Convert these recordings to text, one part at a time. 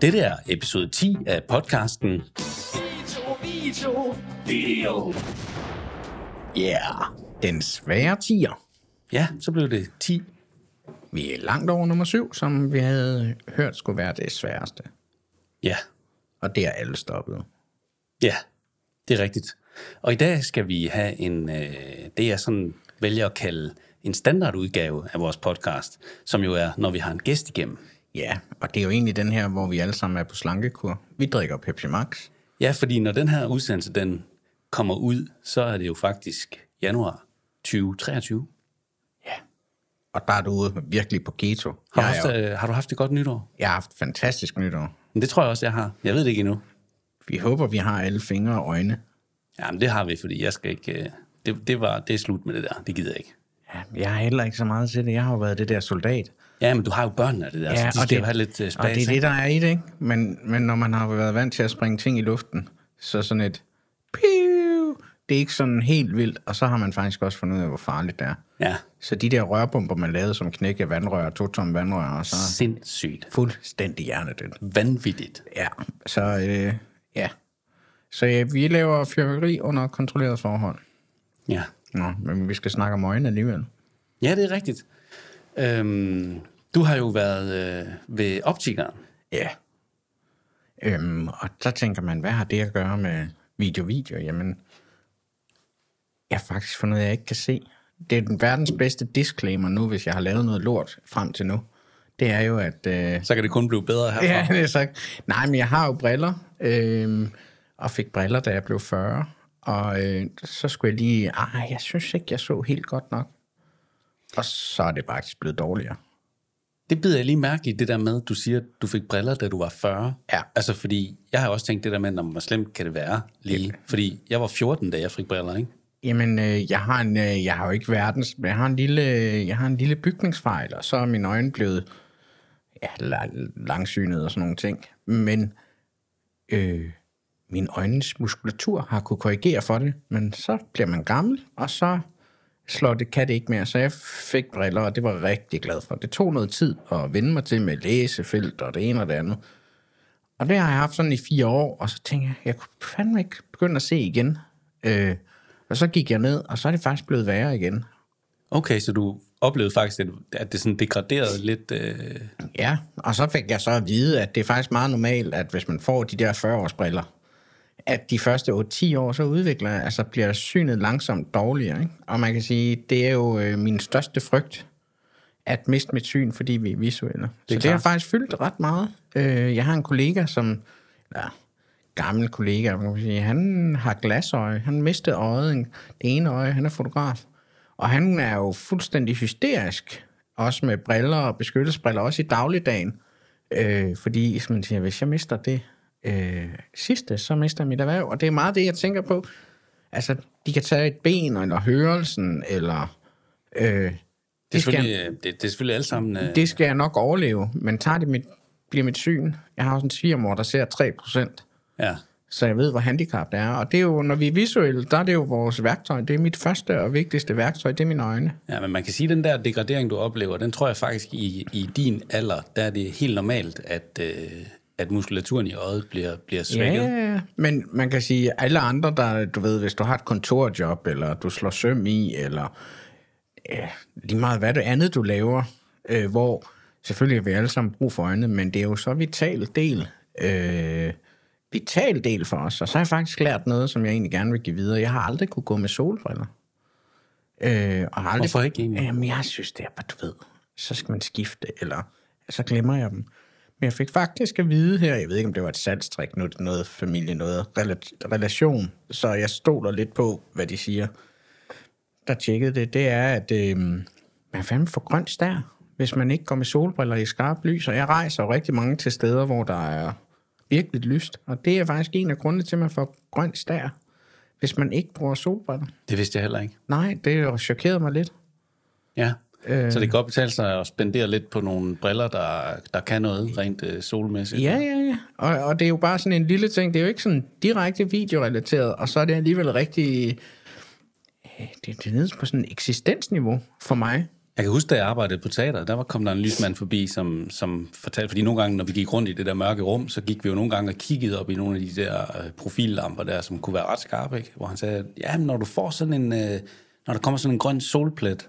Dette er episode 10 af podcasten Video, video, video. Yeah, den svære tier. Ja, så blev det 10. Vi er langt over nummer syv, som vi havde hørt skulle være det sværeste. Ja, Og det er alle stoppet. ja, det er rigtigt. Og i dag skal vi have en, øh, det jeg sådan vælger at kalde en standardudgave af vores podcast, som jo er, når vi har en gæst igennem. Ja, og det er jo egentlig den her, hvor vi alle sammen er på slankekur. Vi drikker Pepsi Max. Ja, fordi når den her udsendelse den kommer ud, så er det jo faktisk januar 2023. Og der er du virkelig på keto. Har du, haft, jo, øh, har du haft et godt nytår? jeg har haft fantastisk nytår. Men det tror jeg også, jeg har. Jeg ved det ikke endnu. Vi håber, vi har alle fingre og øjne. Jamen, det har vi, fordi jeg skal ikke... øh, Det, det, var, det er slut med det der. Det gider jeg ikke. Ja, jeg har heller ikke så meget til det. Jeg har jo været det der soldat. Ja, men du har jo børnene af det der, ja, så de skal det, jo have lidt uh, og spas. det er det, der er i det, ikke? Men, men når man har været vant til at springe ting i luften, så sådan et piu, det er ikke sådan helt vildt, og så har man faktisk også fundet ud af, hvor farligt det er. Ja, Så de der rørbomber, man lavede som knække vandrør, to tom vandrør, og så sindssygt. fuldstændig hjernedødt. Vanvittigt. Ja, så øh, ja. Så ja, vi laver fyrværkeri under kontrolleret forhold. Ja. Nå, men vi skal snakke om øjne alligevel. ja, det er rigtigt. Øhm, du har jo været øh, ved optikeren. Ja. Øhm, og så tænker man, hvad har det at gøre med video-video? Jamen, jeg har faktisk fundet at jeg ikke kan se. Det er den verdens bedste disclaimer nu, hvis jeg har lavet noget lort frem til nu. Det er jo, at... Øh, Så kan det kun blive bedre herfra. ja, det er sagt. Nej, men jeg har jo briller, øh, og fik briller, da jeg blev 40. Og øh, så skulle jeg lige... Ah, jeg synes ikke, jeg så helt godt nok. Og så er det faktisk blevet dårligere. Det bider jeg lige mærke i, det der med, du siger, at du fik briller, da du var 40. Ja. Altså, fordi jeg har også tænkt det der med, når hvor slemt kan det være lige. Fordi jeg var 14, da jeg fik briller, ikke? Jamen, øh, jeg har en, øh, jeg har jo ikke verdens, men jeg har en lille, jeg har en lille bygningsfejl, og så er mine øjne blevet ja, la- langsynet og sådan nogle ting. Men øh, min øjnens muskulatur har kunne korrigere for det, men så bliver man gammel, og så slår det, kan det ikke mere. Så jeg fik briller, og det var jeg rigtig glad for. Det tog noget tid at vende mig til med læsefelt og det ene og det andet. Og det har jeg haft sådan i fire år, og så tænkte jeg, jeg kunne fandme ikke begynde at se igen. Øh, og så gik jeg ned, og så er det faktisk blevet værre igen. Okay, så du oplevede faktisk, at- det sådan degraderede lidt... Øh... Ja, og så fik jeg så at vide, at det er faktisk meget normalt, at hvis man får de der 40-års briller, at de første 8-10 år, så udvikler, altså bliver synet langsomt dårligere. Ikke? Og man kan sige, det er jo øh, min største frygt, at miste mit syn, fordi vi er visuelle. Det så det klart. har faktisk fyldt ret meget. Øh, jeg har en kollega, som, ja, gammel kollega, man kan sige, han har glasøje. Han mistede øjet, en- det ene øje, han er fotograf. Og han er jo fuldstændig hysterisk, også med briller og beskyttelsesbriller, også i dagligdagen. Øh, fordi som man siger, hvis jeg mister det øh, sidste, så mister jeg mit erhverv. Og det er meget det, jeg tænker på. Altså, de kan tage et ben, eller hørelsen, eller... Øh, Det er, det, skal, øh, det, det er selvfølgelig alle sammen... Øh... det skal jeg nok overleve, men tager det mit, bliver mit syn. Jeg har også en svigermor, der ser 3%. Ja. Så jeg ved, hvor handicap det er. Og det er jo, når vi er visuelle, der er det jo vores værktøj. Det er mit første og vigtigste værktøj, det er mine øjne. Ja, men man kan sige, at den der degradering, du oplever, den tror jeg faktisk i, i din alder, der er det helt normalt, at, øh, at muskulaturen i øjet bliver, bliver svækket. Ja, ja, men man kan sige, at alle andre, der, du ved, hvis du har et kontorjob, eller du slår søm i, eller ja, lige meget hvad det andet, du laver, øh, hvor selvfølgelig har vi alle sammen brug for øjnene, men det er jo så vital del, øh, vital del for os, og så har jeg faktisk lært noget, som jeg egentlig gerne vil give videre. Jeg har aldrig kunne gå med solbriller. Øh, og har aldrig, Hvorfor ikke egentlig? Jamen, jeg synes, det er bare, du ved, så skal man skifte, eller så glemmer jeg dem. Men jeg fik faktisk at vide her, jeg ved ikke, om det var et salgstrik, det noget familie, noget rela- relation, så jeg stoler lidt på, hvad de siger. Der tjekkede det, det er, at øh, man fandme får grønt stær, hvis man ikke går med solbriller i skarpt lys. Og jeg rejser rigtig mange til steder, hvor der er virkelig lyst. Og det er faktisk en af grundene til, at man får grønt stær, hvis man ikke bruger solbriller. Det vidste jeg heller ikke. Nej, det jo chokeret mig lidt. Ja. Øh. Så det kan godt betale sig at spendere lidt på nogle briller, der, der kan noget rent øh, solmæssigt. Ja, ja, ja. Og, og det er jo bare sådan en lille ting. Det er jo ikke sådan direkte videorelateret, og så er det alligevel rigtig... øh, Det, det er nede på sådan et eksistensniveau for mig. Jeg kan huske, da jeg arbejdede på teater, der var kom der en lysmand forbi, som, som fortalte, fordi nogle gange, når vi gik rundt i det der mørke rum, så gik vi jo nogle gange og kiggede op i nogle af de der øh, profillamper der, som kunne være ret skarpe, ikke? hvor han sagde, ja, men når du får sådan en, øh, når der kommer sådan en grøn solplet,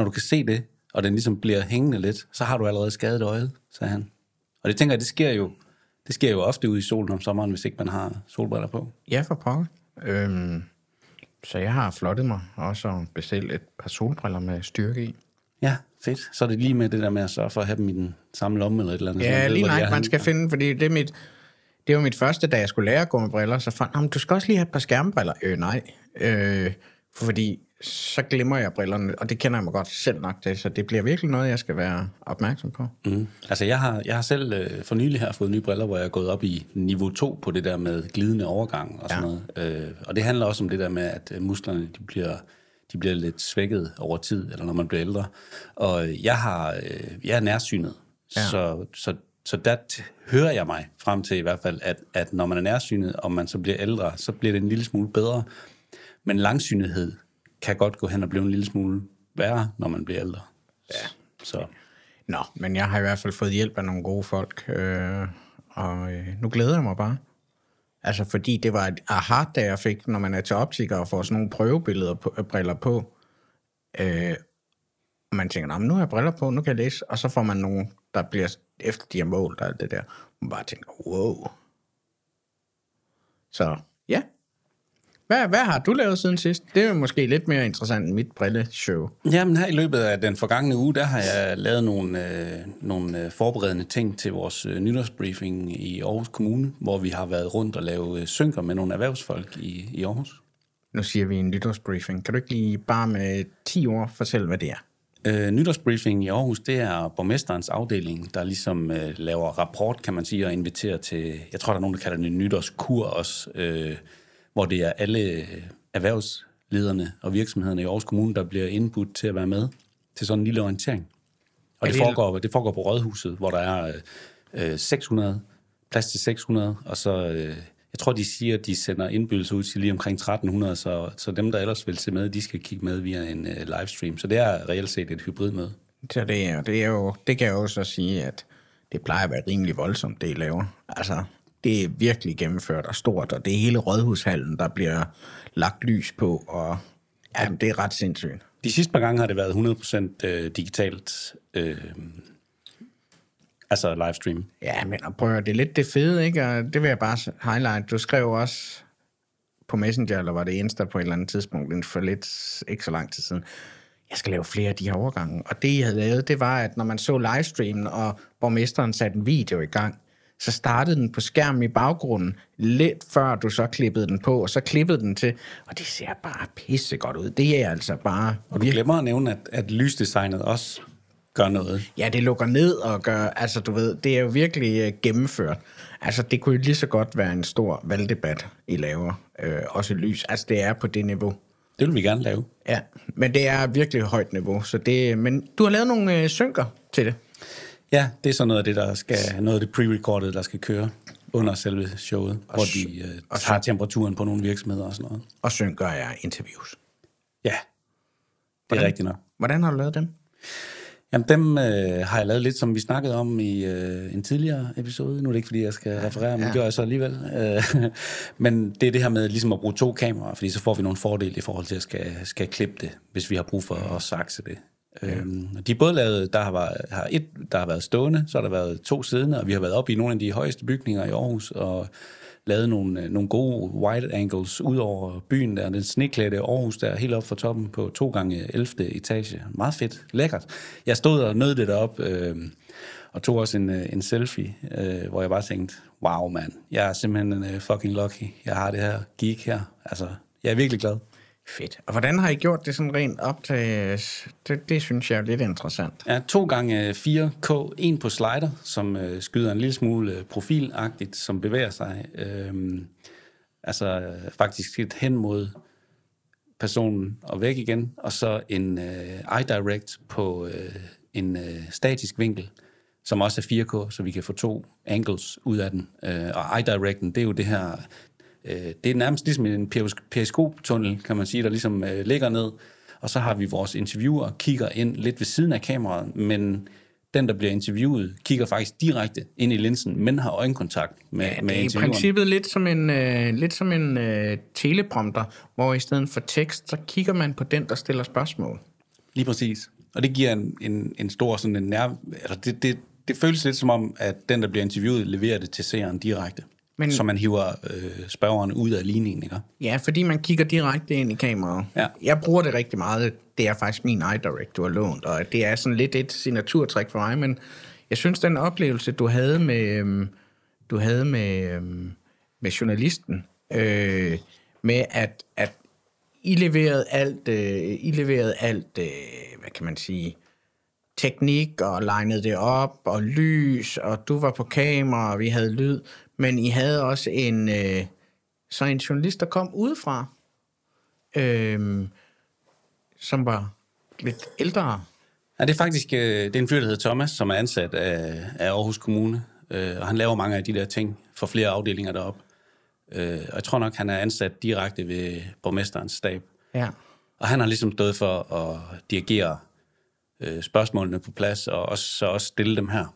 når du kan se det, og den ligesom bliver hængende lidt, så har du allerede skadet øjet, sagde han. Og det tænker jeg, det sker jo, det sker jo ofte ude i solen om sommeren, hvis ikke man har solbriller på. Ja, for pokker. Øhm, så jeg har flottet mig også og bestilt et par solbriller med styrke i. Ja, fedt. Så er det lige med det der med at sørge for at have dem i den samme lomme eller et eller andet. Ja, ved, lige nej, man skal finde, fordi det er mit... Det var mit første, da jeg skulle lære at gå med briller, så fandt jeg, du skal også lige have et par skærmbriller. Øh, nej. Øh, fordi så glemmer jeg brillerne, og det kender jeg mig godt selv nok til, så det bliver virkelig noget, jeg skal være opmærksom på. Mm. Altså, jeg har, jeg har selv øh, for nylig her fået nye briller, hvor jeg er gået op i niveau 2 på det der med glidende overgang og sådan Ja. noget. Øh, og det handler også om det der med, at øh, musklerne de bliver, de bliver lidt svækket over tid, eller når man bliver ældre. Og øh, jeg, har, øh, jeg er nærsynet, ja. Så, så, så der hører jeg mig frem til i hvert fald, at, at når man er nærsynet, og man så bliver ældre, så bliver det en lille smule bedre. Men langsynethed kan godt gå hen og blive en lille smule værre, når man bliver ældre. Ja. Så Nå, men jeg har i hvert fald fået hjælp af nogle gode folk, øh, og øh, nu glæder jeg mig bare. Altså, fordi det var et aha, da jeg fik, når man er til optiker og får sådan nogle prøvebilleder på, øh, briller på. Øh, og man tænker, "Nå, men nu har jeg briller på, nu kan jeg læse. Og så får man nogle, der bliver efter de har målt og alt det der. Man bare tænker, wow. Så ja. Hvad, hvad har du lavet siden sidst? Det er måske lidt mere interessant end mit brilleshow. Jamen her i løbet af den forgangne uge, der har jeg lavet nogle, øh, nogle øh, forberedende ting til vores øh, nytårsbriefing i Aarhus Kommune, hvor vi har været rundt og lavet øh, synker med nogle erhvervsfolk i, i Aarhus. Nu siger vi en nytårsbriefing. Kan du ikke lige bare med 10 ord fortælle, hvad det er? Øh, nytårsbriefing i Aarhus, det er borgmesterens afdeling, der ligesom øh, laver rapport, kan man sige, og inviterer til, jeg tror, der er nogen, der kalder det en nytårskur også, øh, hvor det er alle øh, erhvervslederne og virksomhederne i Aarhus Kommune, der bliver indbudt til at være med til sådan en lille orientering. Og det, det- foregår, det foregår på Rådhuset, hvor der er øh, 600, plads til 600, og så, øh, jeg tror, de siger, at de sender indbydelser ud til lige omkring 1300, så, så dem, der ellers vil se med, de skal kigge med via en øh, livestream. Så det er reelt set et hybridmøde. Så det, er, det, er jo, det kan jeg jo så sige, at det plejer at være rimelig voldsomt, det I laver. Altså, det er virkelig gennemført og stort, og det er hele rådhushallen, der bliver lagt lys på, og jamen, det er ret sindssygt. De sidste par gange har det været 100% øh, digitalt, øh, altså livestream. Ja, men og prøv det er lidt det fede, ikke? Og det vil jeg bare highlight. Du skrev også på Messenger, eller var det Insta på et eller andet tidspunkt, inden for lidt, ikke så lang tid siden, jeg skal lave flere af de her overgange. Og det, I havde lavet, det var, at når man så livestreamen, og borgmesteren satte en video i gang, så startede den på skærmen i baggrunden, lidt før du så klippede den på, og så klippede den til, og det ser bare pisse godt ud. Det er altså bare... Og du glemmer at nævne, at, at lysdesignet også gør noget. Ja, det lukker ned og gør, altså du ved, det er jo virkelig uh, gennemført. Altså det kunne jo lige så godt være en stor valgdebat, I laver, øh, også lys. Altså det er på det niveau. Det vil vi gerne lave. Ja, men det er virkelig højt niveau, så det, men du har lavet nogle øh, synker til det. Ja, det er så noget af det, der skal, noget af det pre-recorded, der skal køre under selve showet, hvor de øh, og så- tager temperaturen på nogle virksomheder og sådan noget. Og synker er interviews. Ja, det er rigtigt nok. Hvordan har du lavet dem? Jamen, dem øh, har jeg lavet lidt, som vi snakkede om i øh, en tidligere episode. Nu er det ikke, fordi jeg skal referere, men det gør jeg så alligevel. Øh, men det er det her med ligesom at bruge to kameraer, fordi så får vi nogle fordele i forhold til at skal, skal klippe det, hvis vi har brug for at sakse det. Øhm, de er både lavet, der har, været, har et, der har været stående, så har der været to siddende, og vi har været oppe i nogle af de højeste bygninger i Aarhus, og lavet nogle, øh, nogle gode wide angles ud over byen der, den sneklædte Aarhus der, helt op fra toppen på to gange 11. etage. Meget fedt, lækkert. Jeg stod og nød det derop, øh, og tog også en, øh, en selfie, øh, hvor jeg bare tænkte, wow mand, jeg er simpelthen uh, fucking lucky. Jeg har det her geek her. Altså, jeg er virkelig glad. Fedt. Og hvordan har I gjort det sådan rent op til... Det, det synes jeg er lidt interessant. Ja, to gange øh, 4K, en på slider, som øh, skyder en lille smule øh, profilagtigt, som bevæger sig. Øh, altså øh, faktisk lidt hen mod personen og væk igen, og så en øh, iDirect på øh, en øh, statisk vinkel, som også er 4K, så vi kan få to angles ud af den. Øh, og iDirecten, det er jo det her, øh, det er nærmest ligesom en periskoptunnel, kan man sige, der ligesom øh, ligger ned, og så har vi vores interviewer kigger ind lidt ved siden af kameraet, men den, der bliver interviewet, kigger faktisk direkte ind i linsen, men har øjenkontakt med, Ja, med det er i princippet lidt som en, øh, lidt som en øh, teleprompter, hvor i stedet for tekst, så kigger man på den, der stiller spørgsmål. Lige præcis. Og det giver en, en, en stor sådan en nerv... Altså det, det, det føles lidt som om, at den, der bliver interviewet, leverer det til seeren direkte. Men- så man hiver øh, spørgeren ud af ligningen, ikke? Ja, fordi man kigger direkte ind i kameraet. Ja. Jeg bruger det rigtig meget. Det er faktisk min iDirect, du har lånt, og det er sådan lidt et signaturtræk for mig, men jeg synes, den oplevelse, du havde med, øhm, du havde med, øhm, med journalisten, øh, med at, at I leverede alt, øh, I leverede alt øh, hvad kan man sige, teknik og legnede det op, og lys, og du var på kamera, og vi havde lyd, men I havde også en, øh, så en journalist, der kom udefra, øh, som var lidt ældre. Ja, det er faktisk øh, det er en fyr, der hedder Thomas, som er ansat af, af Aarhus Kommune, øh, og han laver mange af de der ting for flere afdelinger deroppe. Øh, og jeg tror nok, han er ansat direkte ved borgmesterens stab. Ja. Og han har ligesom stået for at dirigere øh, spørgsmålene på plads, og også, så også stille dem her.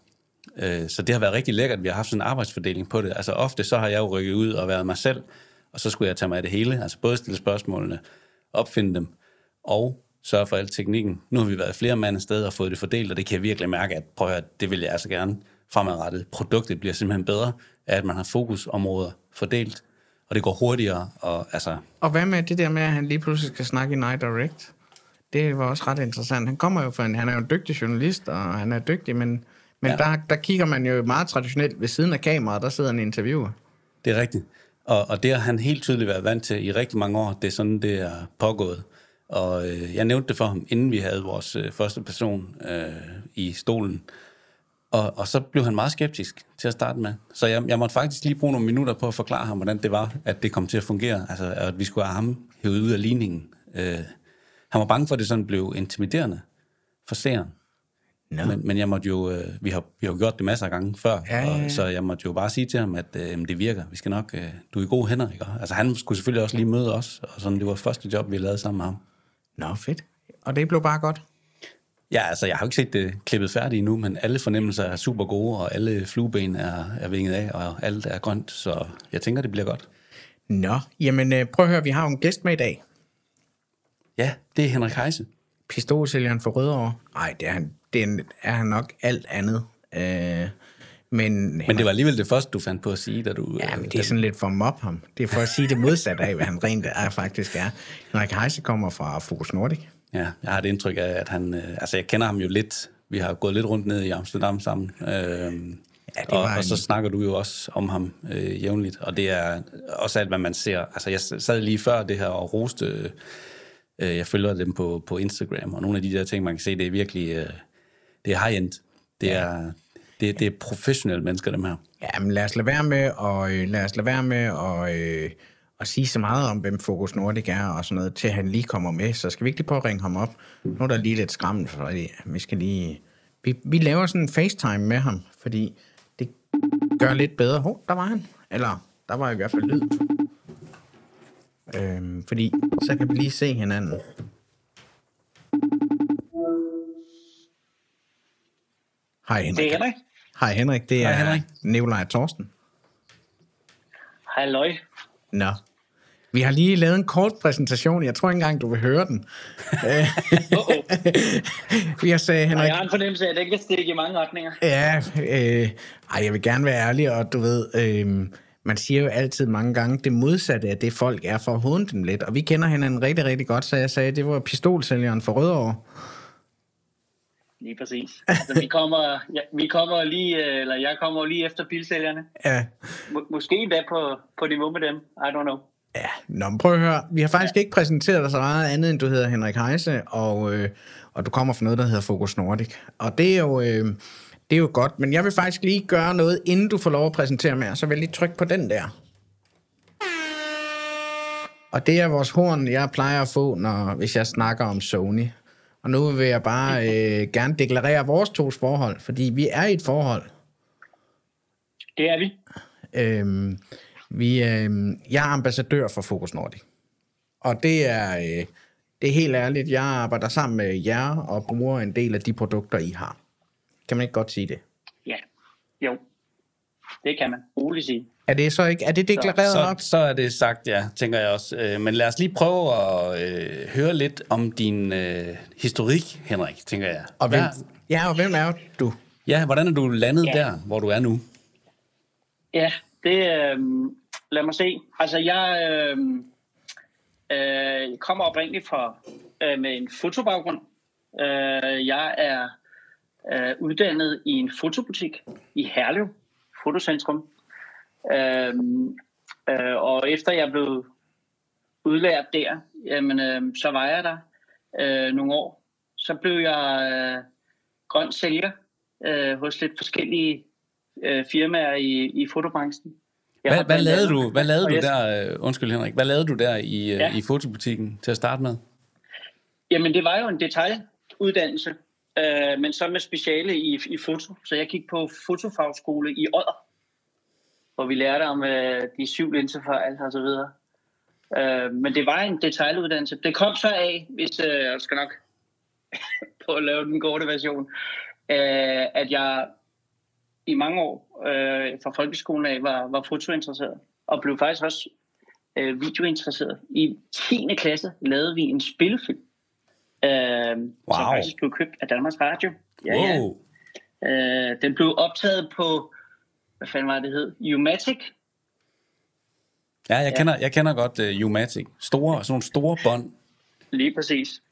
Øh, så det har været rigtig lækkert, at vi har haft sådan en arbejdsfordeling på det. Altså ofte så har jeg jo rykket ud og været mig selv, og så skulle jeg tage mig af det hele. Altså både stille spørgsmålene, opfinde dem, og sørge for al teknikken. Nu har vi været flere mand sted og fået det fordelt, og det kan jeg virkelig mærke, at prøv at høre, det vil jeg altså gerne fremadrettet. Produktet bliver simpelthen bedre af, at man har fokusområder fordelt, og det går hurtigere, og altså, Og hvad med det der med, at han lige pludselig skal snakke i Night Direct? Det var også ret interessant. Han kommer jo fra en, han er jo en dygtig journalist, og han er dygtig, men, men ja. Der, der kigger man jo meget traditionelt ved siden af kameraet, der sidder en interviewer. Det er rigtigt. Og, og det har han helt tydeligt været vant til i rigtig mange år. Det er sådan, det er pågået. Og øh, jeg nævnte det for ham, inden vi havde vores øh, første person øh, i stolen. Og, og så blev han meget skeptisk til at starte med. Så jeg, jeg måtte faktisk lige bruge nogle minutter på at forklare ham, hvordan det var, at det kom til at fungere. Altså, at vi skulle have ham hævet ud af ligningen. Øh, han var bange for, at det sådan blev intimiderende for seeren. No. Men, men jeg måtte jo, øh, vi, har, vi har jo gjort det masser af gange før, Ja, ja, ja. Og, så jeg måtte jo bare sige til ham, at øh, det virker. Vi skal nok, øh, du er i gode hænder, ikke? Altså han skulle selvfølgelig også lige møde os, og sådan, det var første job, vi lavede sammen med ham. Nå, fedt. Og det blev bare godt. Ja, altså jeg har jo ikke set det klippet færdigt endnu, men alle fornemmelser er super gode, og alle flueben er, er vinget af, og alt er grønt, så jeg tænker, det bliver godt. Nå, jamen øh, prøv at høre, vi har jo en gæst med i dag. Ja, det er Henrik Heise. Pistolsælgeren for Rødovre. Nej, det er han, det er, han nok alt andet. Øh, men, Men det var alligevel det første, du fandt på at sige, da du... Ja, øh, men det er sådan lidt for at mobbe ham. Det er for at sige det modsatte af, hvad han rent er, faktisk er. Henrik Heise kommer fra Focus Nordic. Ja, jeg har et indtryk af, at han... Øh, altså, jeg kender ham jo lidt. Vi har gået lidt rundt ned i Amsterdam sammen. Øh, ja, det og, en- og så snakker du jo også om ham øh, jævnligt. Og det er også alt, hvad man ser. Altså, jeg sad lige før det her og roste... Øh, jeg følger dem på, på Instagram, og nogle af de der ting, man kan se, det er virkelig... Øh, det er high-end. Det er, det, det er professionelle mennesker, dem her. Ja, men lad os lade være med, og øh, lad os lade være med at, øh, at sige så meget om, hvem Focus Nordic er og sådan noget, til han lige kommer med. Så skal vi ikke lige prøve at ringe ham op? Nu er der lige lidt skræmmende, for vi skal lige... Vi, vi laver sådan en FaceTime med ham, fordi det gør lidt bedre. Hov, der var han. Eller, der var i hvert fald lyd. Øhm, fordi så kan vi lige se hinanden. Hej Henrik. Det er Henrik. Hej Henrik, det er Hej, Henrik. Nikolaj Torsten. Halløj. Nå. Vi har lige lavet en kort præsentation. Jeg tror ikke engang, du vil høre den. Øh, Vi sagde, Og Henrik... jeg har en fornemmelse af, at det kan stikke i mange retninger. Ja, øh, ej, jeg vil gerne være ærlig, og du ved, øh, man siger jo altid mange gange det modsatte af det, folk er for at håne dem lidt. Og vi kender hinanden rigtig, rigtig godt, så jeg sagde, at det var pistolsælgeren for Rødovre. Lige præcis. Så vi kommer, ja, vi kommer lige, øh, eller jeg kommer lige efter bilsælgerne. Ja, Må, måske endda på, på niveau med dem. I don't know. Ja, Nå, men prøv at høre. Vi har faktisk ikke præsenteret dig så meget andet, end du hedder Henrik Heise, og, øh, og du kommer fra noget, der hedder Focus Nordic. Og det er, jo, øh, det er jo godt, men jeg vil faktisk lige gøre noget, inden du får lov at præsentere mere. Så vil jeg lige trykke på den der. Og det er vores horn, jeg plejer at få, når, hvis jeg snakker om Sony. Og nu vil jeg bare øh, gerne deklarere vores tos forhold, fordi vi er i et forhold. Det er vi. Øhm, vi, øhm, jeg er ambassadør for Focus Nordic. Og det er, øh, det det er helt ærligt, jeg arbejder sammen med jer og bruger en del af de produkter, I har. Kan man ikke godt sige det? Ja, jo. Det kan man roligt sige. Er det så ikke, er det deklareret Så, nok? så er det sagt, ja, tænker jeg også. Øh, Men lad os lige prøve at øh, høre lidt om din øh, historik, Henrik, tænker jeg. Og hvem, Hvad- ja, og hvem er du? Ja, hvordan er du landet Ja. der, hvor du er nu? Ja, det... Øh, lad mig se. Altså, jeg øh, øh, kommer oprindeligt fra, øh, med en fotobaggrund. Øh, jeg er øh, uddannet i en fotobutik i Herlev, Fotocentrum. Øh, øh, og efter jeg blev udlært der, jamen, øh, så var jeg der øh, nogle år. Så blev jeg øh, grøn sælger øh, hos lidt forskellige øh, firmaer i, i fotobranchen. Jeg Hvad, hvad lavede du, hvad lavede du der, øh, undskyld Henrik, hvad lavede du der i, øh, Ja. i fotobutikken til at starte med? Jamen, det var jo en detaljeuddannelse, øh, men så med speciale i, i foto. Så jeg gik på fotofagskole i Odder, hvor vi lærte om øh, de syv linsefejl og så videre. Øh, men det var en detaljeuddannelse. Det kom så af, hvis øh, jeg skal nok på at lave den korte version, øh, at jeg i mange år øh, fra folkeskolen af var, var fotointeresseret, og blev faktisk også øh, videointeresseret. I 10. klasse lavede vi en spillefilm, øh, som Wow. faktisk blev købt af Danmarks Radio. Ja, ja. Wow. Øh, den blev optaget på, hvad fanden var det hed, Umatic. Ja, jeg kender, jeg kender godt uh, Umatic. Store, sådan nogle store bånd. Lige præcis.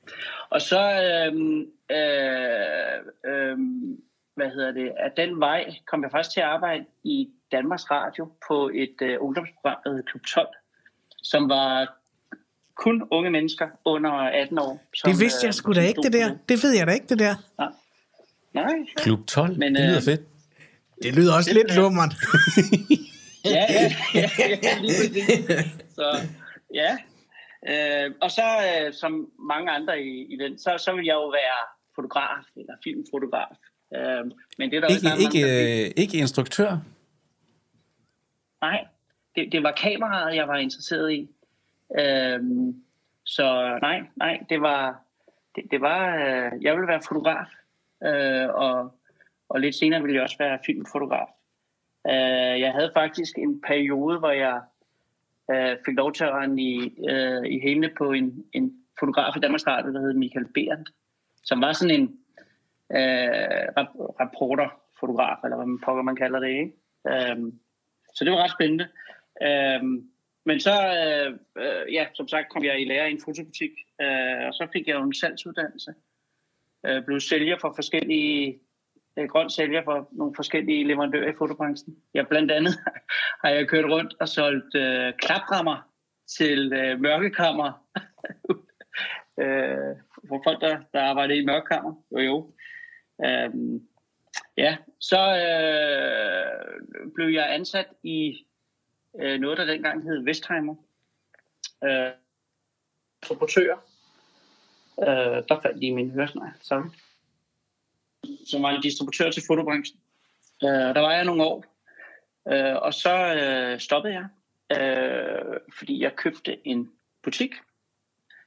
Og så, øhm, øh, øhm, hvad hedder det, af den vej kom jeg faktisk til at arbejde i Danmarks Radio på et øh, ungdomsprogram, der hed Klub 12, som var kun unge mennesker under 18 år. Som, Det vidste jeg øh, sgu da som ikke, det der. Det ved jeg da ikke, det der. Nej, Klub 12, Men, det lyder øh, fedt. Det lyder også lidt lummert. ja, ja, ja, ja lige præcis. Så ja, øh, og så øh, som mange andre i, i den, så, så vil jeg jo være fotograf eller filmfotograf. Øh, men det er der Ikke, ikke, ikke, ikke, øh, ikke instruktør. Nej, det, det var kameraet, jeg var interesseret i. Øhm, så nej, nej, det var, det, det var øh, jeg ville være fotograf, øh, og, og lidt senere ville jeg også være filmfotograf. Øh, jeg havde faktisk en periode, hvor jeg øh, fik lov til at rende i, øh, i hælene på en, en fotograf i Danmarks Radio, der hed Michael Berndt, som var sådan en øh, rap- reporterfotograf, eller hvad man pokker man kalder det, ikke? Øhm, så det var ret spændende. Øhm, men så, øh, øh, ja, som sagt, kom jeg i lære i en fotobutik, øh, og så fik jeg jo en salgsuddannelse. Øh, blev sælger for forskellige, øh, grøn sælger for nogle forskellige leverandører i fotobranchen. Jeg blandt andet har jeg kørt rundt og solgt øh, klaprammer til øh, mørkekammer. øh, for folk, der, der arbejder i mørkekammer. Jo, jo. Øh, ja, så øh, blev jeg ansat i øh, noget, der dengang hed Vestheimer. Øh, Proportører. Øh, der faldt lige min høresnegl, sammen. Som var en distributør til fotobranchen. Øh, der var jeg nogle år. Øh, og så øh, stoppede jeg, øh, fordi jeg købte en butik.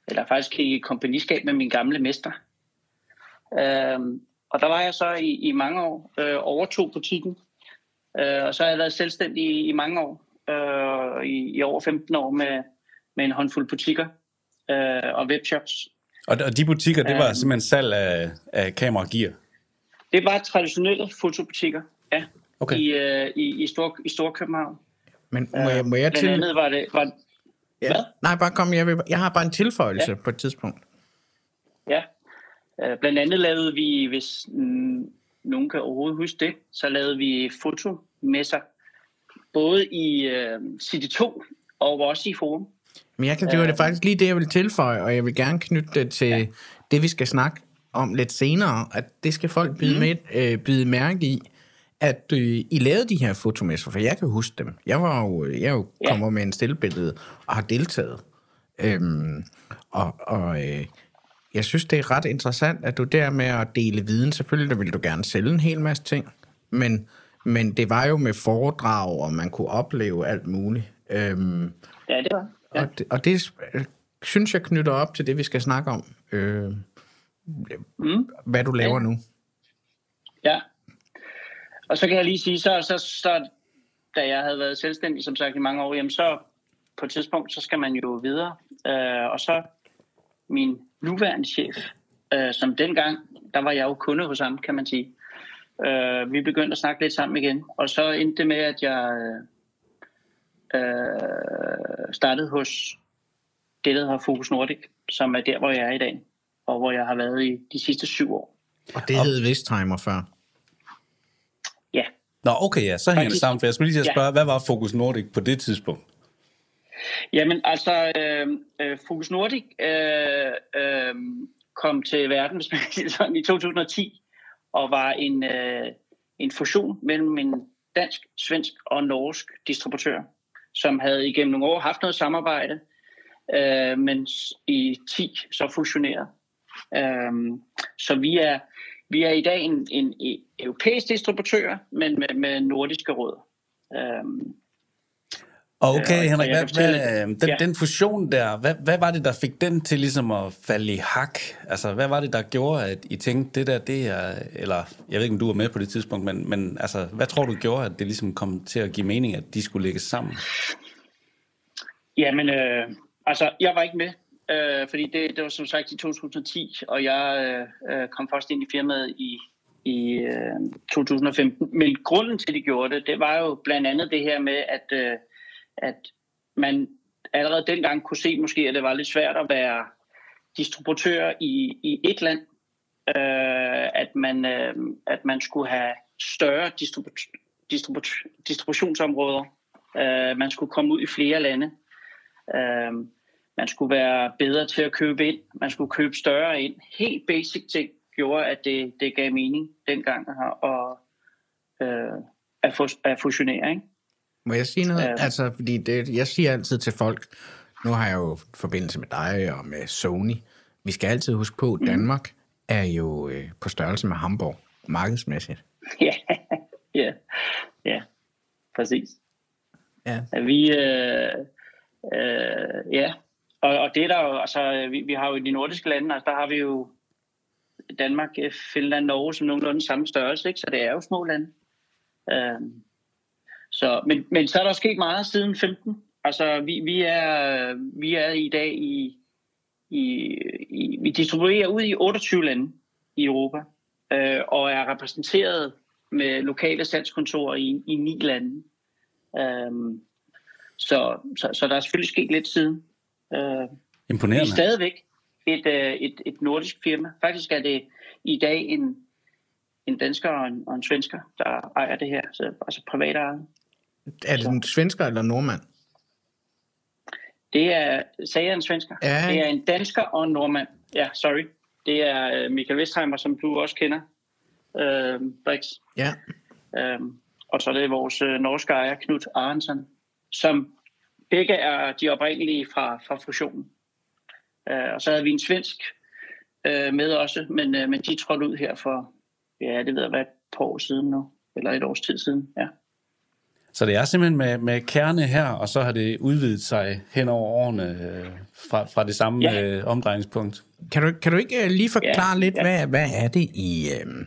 Eller faktisk i kompagniskab med min gamle mester. Øh, og der var jeg så i, i mange år, øh, overtog butikken. Øh, og så har jeg været selvstændig i, i mange år, øh, i, i over 15 år med, med en håndfuld butikker øh, og webshops. Og, og de butikker, det var Øhm. simpelthen salg af, af kamera og gear. Det var traditionelle fotobutikker, ja, Okay. i, øh, i, i, Stor, i Storkøbenhavn. Men må jeg, må jeg Blandt til... andet var det, var, Ja. Hvad? Nej, bare kom. Jeg, vil, jeg har bare en tilføjelse ja. på et tidspunkt. ja, øh, blandt andet lavede vi, hvis nogen kan overhovedet huske det, så lavede vi fotomesser, både i øh, City 2 og også i Forum. Men jeg kan, det var det faktisk lige det, jeg vil tilføje, og jeg vil gerne knytte det til ja. det, vi skal snakke om lidt senere, at det skal folk byde, mm. med, øh, byde mærke i, at øh, I lavede de her fotomesser, for jeg kan huske dem. Jeg var jo, jeg er jo Ja. kommer med en stillbillede og har deltaget. Øhm, og og øh, jeg synes, det er ret interessant, at du der med at dele viden, selvfølgelig der vil du gerne sælge en hel masse ting, men, men det var jo med foredrag, og man kunne opleve alt muligt. Øhm, Ja, det var. Ja. og, det, og det er synes jeg knytter op til det, vi skal snakke om. Øh, mm. Hvad du laver ja. nu. Ja. Og så kan jeg lige sige, så, så, så da jeg havde været selvstændig, som sagt, i mange år, jamen så på et tidspunkt, så skal man jo videre. Øh, og så min nuværende chef, øh, som dengang, der var jeg jo kunde hos ham, kan man sige. Øh, vi begyndte at snakke lidt sammen igen, og så endte det med, at jeg øh, startede hos det, der hedder Focus Nordic, som er der, hvor jeg er i dag, og hvor jeg har været i de sidste syv år. Og det hed Vesttimer før? Ja. Nå, okay, ja, så hænger det sammen, for jeg skulle lige til at spørge, ja. hvad var Focus Nordic på det tidspunkt? Jamen, altså, øh, øh, Focus Nordic øh, øh, kom til verden hvis man sådan, i 2010, og var en, øh, en fusion mellem en dansk, svensk og norsk distributør, som havde igennem nogle år haft noget samarbejde, øh, men i 10 så fusioneret. Øh, så vi er, vi er i dag en, en, en europæisk distributør, men med, med nordiske råd. Øh, Okay, øh, Henrik, hvad, hvad, øh, den, ja. den fusion der, hvad, hvad var det, der fik den til ligesom at falde i hak? Altså, hvad var det, der gjorde, at I tænkte, det der, det er, eller jeg ved ikke, om du var med på det tidspunkt, men, men altså, hvad tror du gjorde, at det ligesom kom til at give mening, at de skulle lægges sammen? Jamen, øh, altså, jeg var ikke med, øh, fordi det, det var som sagt i 2010, og jeg øh, øh, kom først ind i firmaet i, i øh, 2015. Men grunden til, at de gjorde det, det var jo blandt andet det her med, at øh, at man allerede dengang kunne se måske, at det var lidt svært at være distributør i, i et land, øh, at, man, øh, at man skulle have større distribu- distribu- distributionsområder. Øh, man skulle komme ud i flere lande. Øh, man skulle være bedre til at købe ind. Man skulle købe større ind. Helt basic ting gjorde, at det, det gav mening dengang at, at, øh, at, at fusionere. Ikke? Må jeg sige noget? Ja. Altså, fordi det, jeg siger altid til folk, nu har jeg jo forbindelse med dig og med Sony. Vi skal altid huske på, at mhm. Danmark er jo øh, på størrelse med Hamburg, markedsmæssigt. Ja, ja, ja, præcis. Ja. Vi, øh, øh, ja, og, og det er der jo, altså, vi, vi har jo i de nordiske lande, altså, der har vi jo Danmark, eh, Finland, Norge som nogenlunde samme størrelse, ikke? så det er jo små lande. Øhm, så, men, men så er der sket meget siden 15. Altså, vi, vi, er, vi er i dag i, i, i... Vi distribuerer ud i 28 lande i Europa, øh, og er repræsenteret med lokale salgskontorer i, i ni lande. Øhm, så, så, så der er selvfølgelig sket lidt siden. Uh, Imponerende. Vi er stadigvæk et, uh, et, et nordisk firma. Faktisk er det i dag en, en dansker og en, og en svensker, der ejer det her, så, altså privat ejet. Er det en svensker eller en nordmand? Det er, sagde jeg en svensker? Ja. Det er en dansker og en nordmand. Ja, sorry. Det er øh, Michael Westheimer, som du også kender. Øh, Brix. Ja. Øh, og så er det vores øh, norske ejer, Knut Arensson, som begge er de oprindelige fra, fra fusionen. Øh, og så havde vi en svensk øh, med også, men, øh, men de trådte ud her for, ja, det ved jeg hvad, et par år siden nu, eller et års tid siden, ja. Så det er simpelthen med, med kerne her, og så har det udvidet sig hen over årene øh, fra, fra det samme ja. øh, omdrejningspunkt. Kan du, kan du ikke øh, lige forklare ja, lidt, ja. Hvad, hvad er det i... Øh,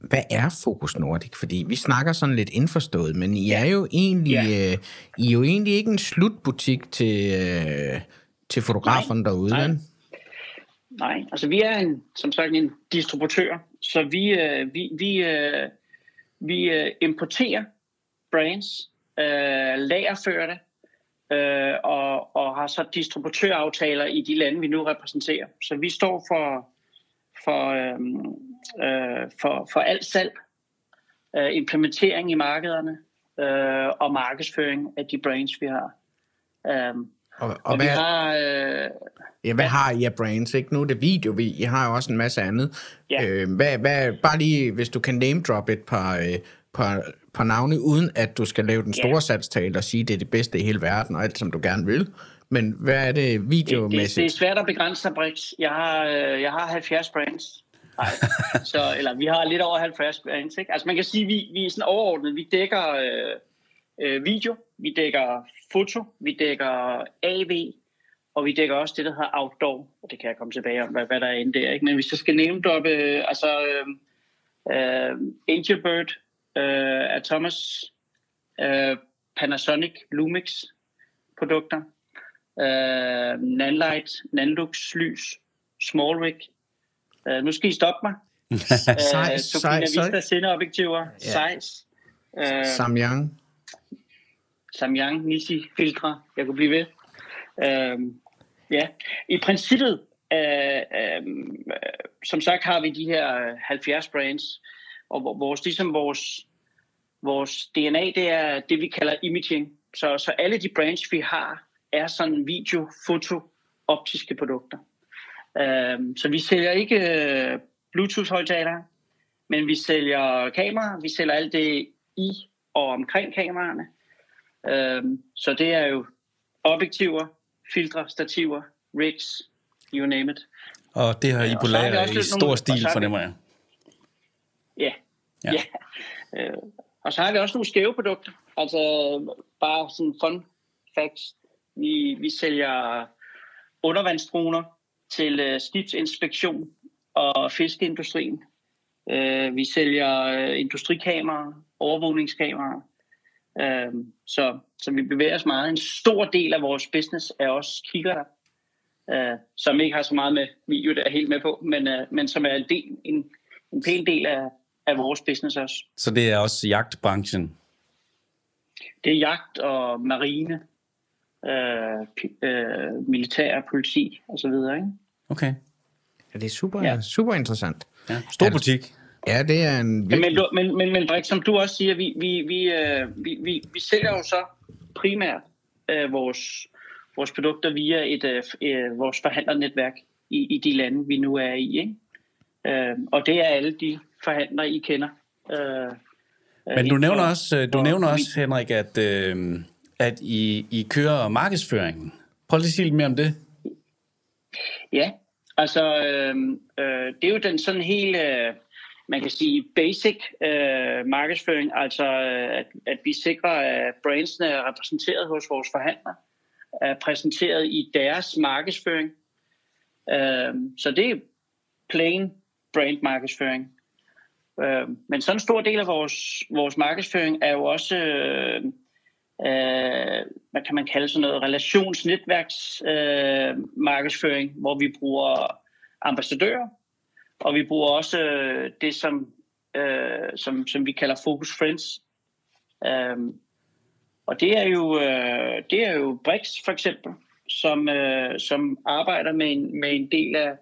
hvad er Focus Nordic? Fordi vi snakker sådan lidt indforstået, men I er jo egentlig, ja. øh, I er jo egentlig ikke en slutbutik til, øh, til fotograferne nej, derude, nej. Nej, altså vi er en, som sagt en distributør, så vi, øh, vi, vi, øh, vi øh, importerer brands, øh, lagerfører det, øh, og, og har så distributøraftaler i de lande, vi nu repræsenterer. Så vi står for, for, øh, øh, for, for alt salg, øh, implementering i markederne øh, og markedsføring af de brands, vi har. Øh, og, og, og hvad, vi har... Øh, ja, hvad ja. har I af brands? Ikke? Nu er det video, vi I har jo også en masse andet. Ja. Øh, hvad, hvad, bare lige, hvis du kan name drop et par, øh, par, par navne, uden at du skal lave den store yeah. satstale og sige, det er det bedste i hele verden, og alt som du gerne vil. Men hvad er det videomæssigt? Det, det, det er svært at begrænse sig, Brix. Jeg har, øh, jeg har 70 brands. Nej. så, eller vi har lidt over 70 brands. Ikke? Altså man kan sige, at vi, vi er sådan overordnet. Vi dækker øh, øh, video, vi dækker foto, vi dækker AV, og vi dækker også det, der hedder outdoor, og det kan jeg komme tilbage om, hvad, hvad der er inde der. Ikke? Men hvis jeg skal nævne op, øh, altså øh, øh, Angel Bird, øh, Thomas, øh, Panasonic, Lumix produkter, øh, Nanlite, Nanlux, Lys, Smallwick. Øh, nu skal I stoppe mig. Zeiss, Sokina Zeiss, Vista sendeobjektiver, ja. Zeiss, øh, Samyang. Samyang, Nisi, filtre, jeg kunne blive ved. Øhm, ja, i princippet, øh, øh, som sagt har vi de her 70 brands, og vores, ligesom vores, vores DNA, det er det, vi kalder imaging. Så, så alle de brands, vi har, er sådan video, foto, optiske produkter. Øhm, så vi sælger ikke øh, Bluetooth-højtalere, men vi sælger kameraer, vi sælger alt det i og omkring kameraerne. Øhm, så det er jo objektiver, filtre, stativer, rigs, you name it. Og det har I på lager i stor nogle- og stil, fornemmer jeg. Ja. Ja. ja. ja. Øh, og så har vi også nogle skæve produkter. Altså bare sådan fun facts. Vi, vi sælger undervandsdroner til øh, skibsinspektion og fiskeindustrien. Øh, vi sælger øh, industrikameraer, overvågningskameraer. Øh, så, så vi bevæger os meget. En stor del af vores business er også kigger øh, som ikke har så meget med video, der er helt med på, men, øh, men som er en, del, en, en pæn del af, af vores business også. Så det er også jagtbranchen. Det er jagt og marine, øh, øh, militær, politi og så videre. Ikke? Okay. Ja, det er super, Ja. super interessant. Ja. Stor butik. Ja, det er en Men, virkelig... men, men, men, men Brik, som du også siger, vi, vi, vi, øh, vi, vi, vi sælger jo så primært øh, vores, vores produkter via et, øh, øh, vores forhandlernetværk i, i de lande, vi nu er i. Ikke? Øh, og det er alle de forhandlere, I kender. Øh, Men du øh, nævner og- også, du nævner også Henrik, at, øh, at I, I kører markedsføringen. Prøv lige at sige lidt mere om det. Ja, altså øh, øh, det er jo den sådan helt, øh, man kan sige, basic øh, markedsføring, altså øh, at, at vi sikrer, at brandsene er repræsenteret hos vores forhandlere, er præsenteret i deres markedsføring. Øh, så det er plain brand markedsføring. Øh, men sådan en stor del af vores, vores markedsføring er jo også, øh, øh, hvad kan man kalde sådan noget, relationsnetværks øh, markedsføring, hvor vi bruger ambassadører, og vi bruger også øh, det, som, øh, som, som vi kalder Focus Friends. Øh, og det er jo, øh, det er jo Brix for eksempel, som, øh, som arbejder med en, med en del af,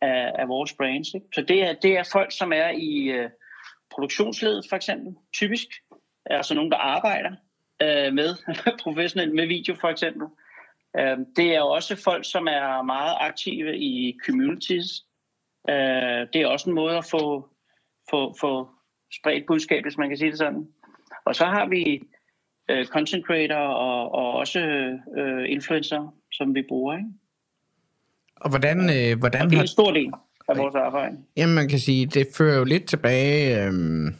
af, af vores brands. Ikke? Så det er, det er folk, som er i øh, produktionsledet for eksempel, typisk. Altså nogen, der arbejder øh, med professionelt med video for eksempel. Øh, det er jo også folk, som er meget aktive i communities. Øh, det er også en måde at få, få, få spredt budskab, hvis man kan sige det sådan. Og så har vi øh, content creator og, og også øh, influencer, som vi bruger. Ikke? Og hvordan, øh, hvordan Det er en stor del af vores arbejde. Jamen, man kan sige, det fører jo lidt tilbage... Øhm,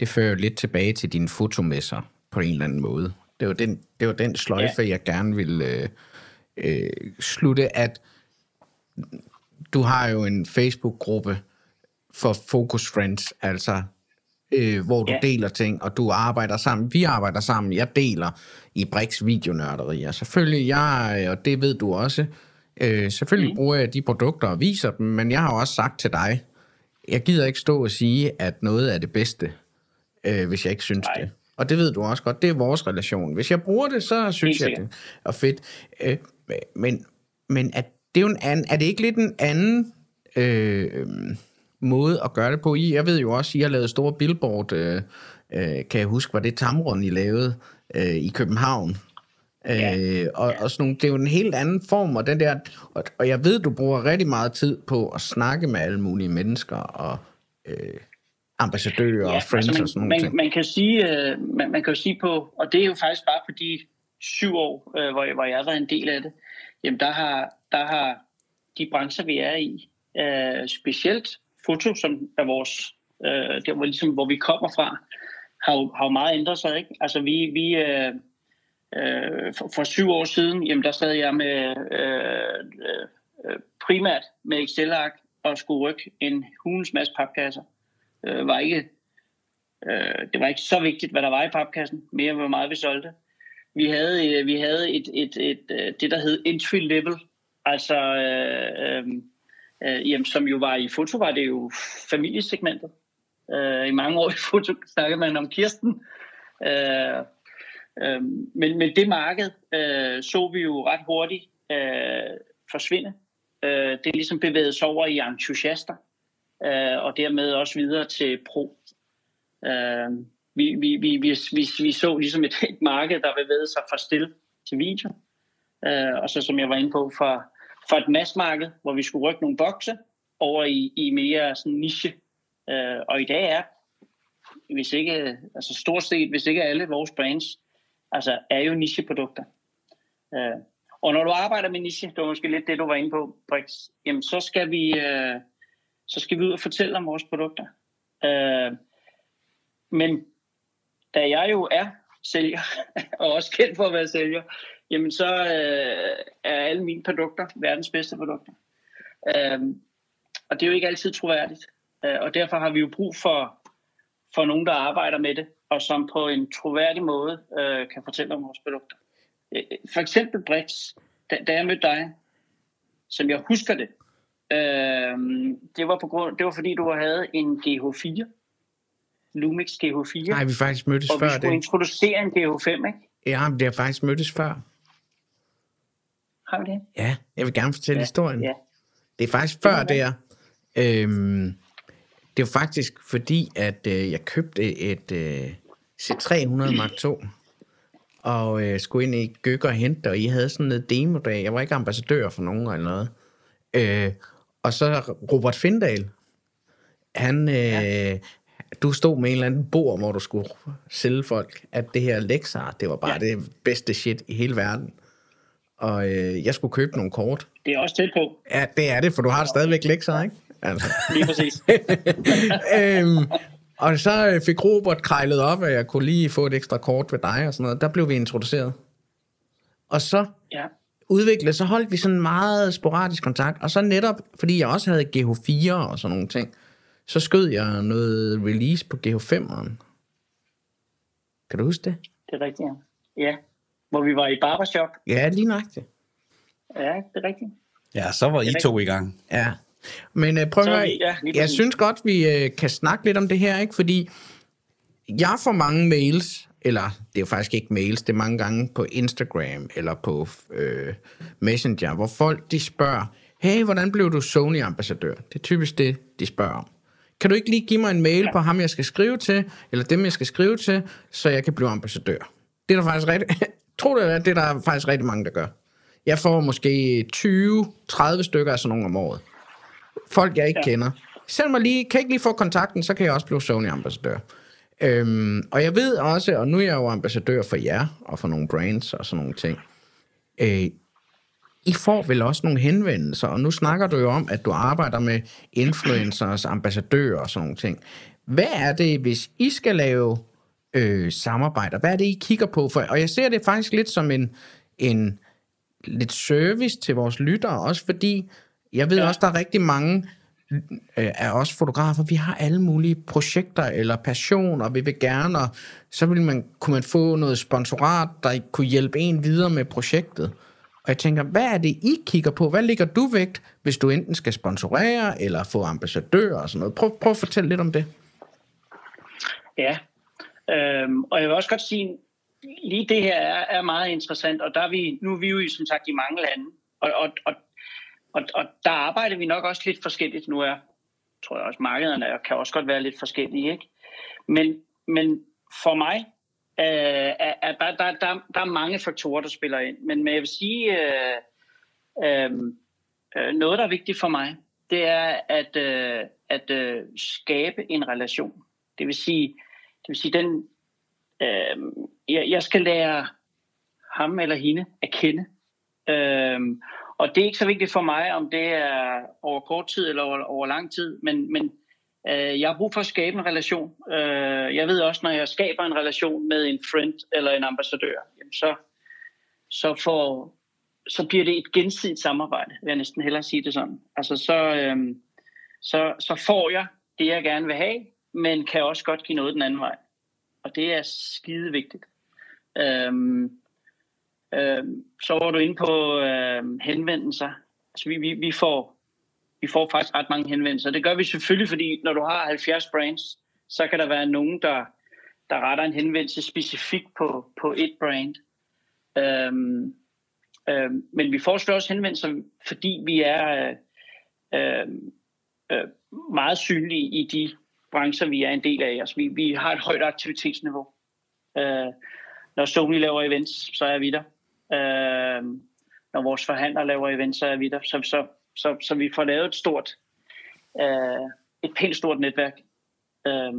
det fører jo lidt tilbage til dine fotomesser på en eller anden måde. Det var den, det var den sløjfe, ja. jeg gerne ville øh, øh, slutte, at du har jo en Facebook-gruppe for Focus Friends, altså øh, hvor du Ja. deler ting, og du arbejder sammen. Vi arbejder sammen. Jeg deler i Brix videonørderier. Selvfølgelig, jeg, og det ved du også, øh, selvfølgelig mm. bruger jeg de produkter og viser dem, men jeg har også sagt til dig, jeg gider ikke stå og sige, at noget er det bedste, øh, hvis jeg ikke synes Nej. det. Og det ved du også godt, det er vores relation. Hvis jeg bruger det, så synes jeg, det er fedt. Øh, men men at det er, jo en anden, er det ikke lidt en anden øh, måde at gøre det på? I, jeg ved jo også, I har lavet store billboard, øh, øh, kan jeg huske, var det Tamron, I lavede øh, i København? Ja. Øh, og, og sådan nogle, det er jo en helt anden form, og den der, og, og jeg ved, du bruger rigtig meget tid på at snakke med alle mulige mennesker, og øh, ambassadører ja, og friends altså man, og sådan nogle man, man kan sige, øh, man, man kan jo sige på, og det er jo faktisk bare på de syv år, øh, hvor, jeg- hvor jeg har været en del af det, jamen der har, der har de brancher, vi er i, øh, specielt foto, som er vores, øh, der hvor, ligesom, hvor vi kommer fra, har jo, har jo meget ændret sig. Ikke? Altså vi, vi, øh, øh, for, for syv år siden, jamen der sad jeg med øh, øh, primært med Excel-ark og skulle rykke en hulens masse papkasser. Øh, var ikke, øh, det var ikke så vigtigt, hvad der var i papkassen, mere hvor meget vi solgte. Vi havde, øh, vi havde et, et, et, et, det, der hed entry level, altså øh, øh, øh, jamen, som jo var i foto, var det jo familiesegmentet. Øh, I mange år i foto snakkede man om Kirsten. Øh, øh, men, men det marked øh, så vi jo ret hurtigt øh, forsvinde. Øh, det er ligesom bevæget sig over i entusiaster, øh, og dermed også videre til pro. Øh, vi, vi, vi, vi, vi, vi så ligesom et, et marked, der bevægede sig fra stille til video. Øh, og så som jeg var inde på, fra, fra et massmarked, hvor vi skulle rykke nogle bokse, over i, i mere sådan niche. Øh, og i dag er, hvis ikke, altså stort set, hvis ikke alle vores brands, altså er jo nicheprodukter. Øh, og når du arbejder med niche, det var måske lidt det, du var inde på, Brix, jamen så skal vi, øh, så skal vi ud og fortælle om vores produkter. Øh, men da jeg jo er sælger, og også kendt for at være sælger, jamen så øh, er alle mine produkter verdens bedste produkter. Øh, og det er jo ikke altid troværdigt. Øh, og derfor har vi jo brug for, for nogen, der arbejder med det, og som på en troværdig måde øh, kan fortælle om vores produkter. Øh, øh for eksempel Brix, da, da jeg mødte dig, som jeg husker det, øh, det, var på grund, det var fordi, du havde en GH4, Lumix GH4. Nej, vi faktisk mødtes og før vi skulle det. introducere en GH5, ikke? Ja, men det har faktisk mødtes før. Har vi det? Ja, jeg vil gerne fortælle Ja, historien. ja. Det er faktisk før var der. Øhm, det var faktisk fordi, at øh, jeg købte et øh, C300 Mark II, og øh, skulle ind i Gøk og hente, og I havde sådan noget demo-dag. Jeg var ikke ambassadør for nogen eller noget. Øh, og så Robert Findal, han, øh, ja. du stod med en eller anden bord, hvor du skulle sælge folk, at det her Lexar, det var bare ja. Det bedste shit i hele verden. Og øh, jeg skulle købe nogle kort. Det er også tæt på, Ja, det er det, for du har stadigvæk Lexar, ikke? Altså. lige præcis. øhm, og så øh, fik Robert krejlet op, at jeg kunne lige få et ekstra kort ved dig og sådan noget. Der blev vi introduceret. Og så ja. Udviklede, så holdt vi sådan meget sporadisk kontakt. Og så netop, fordi jeg også havde GH4 og sådan nogle ting, så skød jeg noget release på GH5'eren. Kan du huske det? Det er rigtigt, ja. ja. Hvor vi var i barbershop. Ja, lige nøjagtigt. Ja, det er rigtigt. Ja, så var I rigtigt. to i gang. Ja. Men øh, prøv Så at ja, jeg synes godt, vi øh, kan snakke lidt om det her, ikke? Fordi jeg får mange mails, eller det er jo faktisk ikke mails, det er mange gange på Instagram eller på øh, Messenger, hvor folk de spørger, hey, hvordan blev du Sony-ambassadør? Det er typisk det, de spørger om. Kan du ikke lige give mig en mail på ham, jeg skal skrive til, eller dem, jeg skal skrive til, så jeg kan blive ambassadør? Det er der faktisk rigtig... Tro det, eller ej, det er der faktisk rigtig mange, der gør. Jeg får måske 20-30 stykker af sådan nogle om året folk, jeg ikke ja. kender. Send mig lige, kan jeg ikke lige få kontakten, så kan jeg også blive Sony-ambassadør. Øhm, og jeg ved også, og nu er jeg jo ambassadør for jer, og for nogle brands og sådan nogle ting. Øh, I får vel også nogle henvendelser, og nu snakker du jo om, at du arbejder med influencers, ambassadører og sådan nogle ting. Hvad er det, hvis I skal lave øh, samarbejder? Hvad er det, I kigger på? For, og jeg ser det faktisk lidt som en, en lidt service til vores lyttere, også fordi jeg ved ja. også, der er rigtig mange øh, er også fotografer, vi har alle mulige projekter eller passioner, vi vil gerne, og så vil man, kunne man få noget sponsorat, der kunne hjælpe en videre med projektet. Og jeg tænker, hvad er det, I kigger på? Hvad ligger du vægt, hvis du enten skal sponsorere eller få ambassadør og sådan noget? Prøv, prøv at fortælle lidt om det. Ja, øhm, og jeg vil også godt sige, lige det her er, er meget interessant, og der er vi, nu er vi jo som sagt i mange lande, og, og, og, og, og der arbejder vi nok også lidt forskelligt nu er, tror jeg også, markederne er- kan også godt være lidt forskellige, ikke? Men, men for mig øh, er, er der, der, der, der er mange faktorer, der spiller ind, men, men jeg vil sige, øh, øh, øh, noget, der er vigtigt for mig, det er at, øh, at øh, skabe en relation. Det vil sige, det vil sige den, øh, jeg, jeg skal lære ham eller hende at kende. Øh, og det er ikke så vigtigt for mig, om det er over kort tid eller over, over lang tid, men, men øh, jeg har brug for at skabe en relation. Øh, jeg ved også, når jeg skaber en relation med en friend eller en ambassadør, jamen så, så, får, så bliver det et gensidigt samarbejde, vil jeg næsten hellere sige det sådan. Altså så, øh, så, så får jeg det, jeg gerne vil have, men kan også godt give noget den anden vej. Og det er skide vigtigt. Øhm, Øh, så var du inde på øh, henvendelser. Altså vi, vi, vi, får, vi får faktisk ret mange henvendelser. Det gør vi selvfølgelig, fordi når du har 70 brands, så kan der være nogen, der, der retter en henvendelse specifikt på, på et brand. Øhm, øhm, men vi får også henvendelser, fordi vi er øh, øhm, øh, meget synlige i de brancher, vi er en del af. Altså, vi, vi har et højt aktivitetsniveau. Øh, når Sony laver events, så er vi der. Øh, når vores forhandler laver events, så er vi der. Så, så, så, så vi får lavet et stort, øh, et pænt stort netværk. Øh,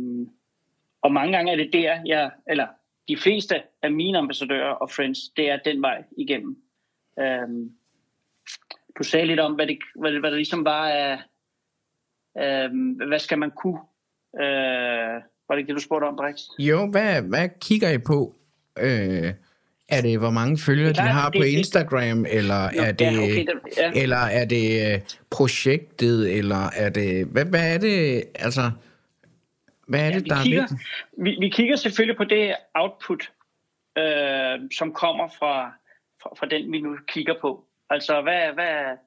og mange gange er det der, jeg, eller de fleste af mine ambassadører og friends, det er den vej igennem. Øh, du sagde lidt om, hvad det, hvad det, hvad det ligesom var af, øh, hvad skal man kunne? Øh, var det ikke det, du spurgte om, Brix? Jo, hvad, hvad kigger I på? Øh, er det, hvor mange følgere de har på Instagram, eller er det, ja, okay, det, ja. eller er det øh, projektet, eller er det, hvad, hvad er det, altså, hvad er ja, det, der kigger, er vigtigt? Vi, vi kigger selvfølgelig på det output, øh, som kommer fra, fra, fra den, vi nu kigger på. Altså, hvad, hvad,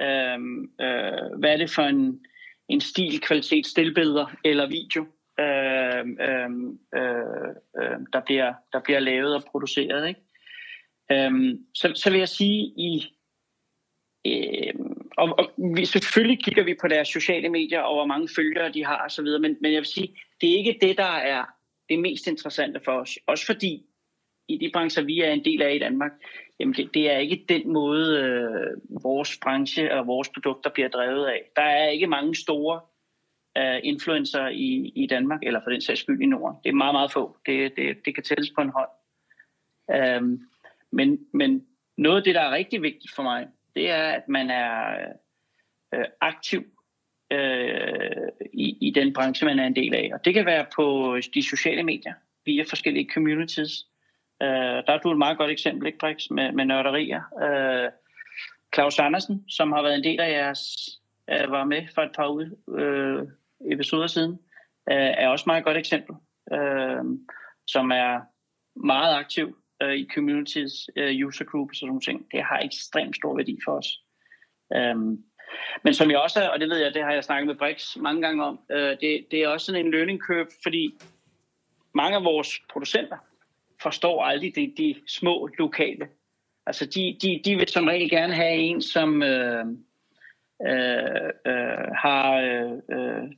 øh, øh, hvad er det for en, en stil, kvalitet, stillbilleder eller video, øh, øh, øh, der, bliver, der bliver lavet og produceret. Ikke? Øh, så, så vil jeg sige, i, øh, og, og vi, selvfølgelig kigger vi på deres sociale medier og hvor mange følgere de har osv., men, men jeg vil sige, det er ikke det, der er det mest interessante for os. Også fordi i de brancher, vi er en del af i Danmark, jamen det, det er ikke den måde, øh, vores branche og vores produkter bliver drevet af. Der er ikke mange store øh, influencer i, i Danmark, eller for den sags skyld i Norden. Det er meget, meget få. Det, det, det kan tælles på en hånd. Um, men, men noget af det, der er rigtig vigtigt for mig, det er, at man er øh, aktiv øh, i, i den branche, man er en del af. Og det kan være på de sociale medier, via forskellige communities. Øh, der er du et meget godt eksempel, ikke, Brix, med, med nørderier. Øh, Claus Andersen, som har været en del af jeres, øh, var med for et par ude, øh, episoder siden, øh, er også meget godt eksempel, øh, som er meget aktiv øh, i communities, øh, user groups og sådan nogle ting. Det har ekstremt stor værdi for os. Øh, men som jeg også, og det ved jeg, det har jeg snakket med Brix mange gange om, øh, det, det er også sådan en learning curve, fordi mange af vores producenter forstår aldrig de, de små lokale. Altså de, de, de vil som regel gerne have en, som øh, øh, øh, har øh,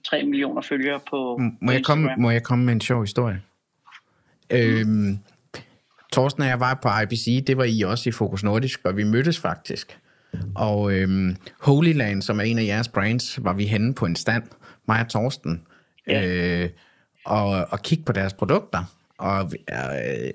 3 millioner følgere på, må jeg komme, Må jeg komme med en sjov historie? Mm. Øhm, Torsten og jeg var på IBC, det var I også i Fokus Nordisk, og vi mødtes faktisk. Og øhm, Holy Land, som er en af jeres brands, var vi henne på en stand, mig og Torsten, ja. øh, og, og kigge på deres produkter. Og, øh,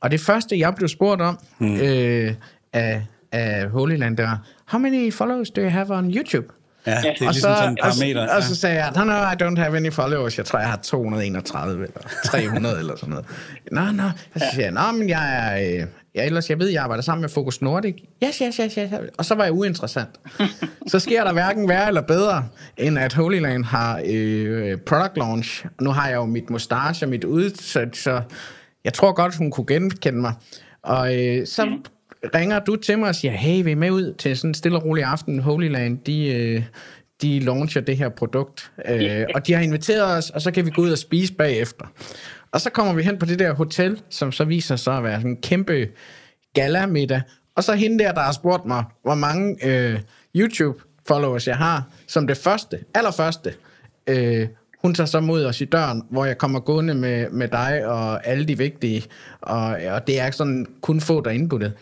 og det første, jeg blev spurgt om mm. øh, af, af Holy Land, det var, how many followers do you have on YouTube? Ja, det er og ligesom så, sådan en parameter. Og, ja. og så sagde jeg, no, no, I don't have any followers. Jeg tror, jeg har 231 eller 300 eller sådan noget. Nå, nå. Så siger jeg, nå, men jeg er... Øh, ja, ellers jeg ved, jeg arbejder sammen med Focus Nordic. Yes, yes, yes, yes. Og så var jeg uinteressant. så sker der hverken værre eller bedre, end at Holy Land har øh, product launch. Nu har jeg jo mit mustache og mit udsæt, så jeg tror godt, hun kunne genkende mig. Og øh, så mm ringer du til mig og siger, hey, vi er med ud til sådan en stille og rolig aften. Holy Land, de, øh, de launcher det her produkt, øh, og de har inviteret os, og så kan vi gå ud og spise bagefter. Og så kommer vi hen på det der hotel, som så viser sig at være sådan en kæmpe gala-middag. Og så hende der, der har spurgt mig, hvor mange øh, YouTube-followers jeg har, som det første, allerførste. Øh, hun tager så mod os i døren, hvor jeg kommer gående med, med dig og alle de vigtige, og, og det er sådan kun få, der er indbuddet.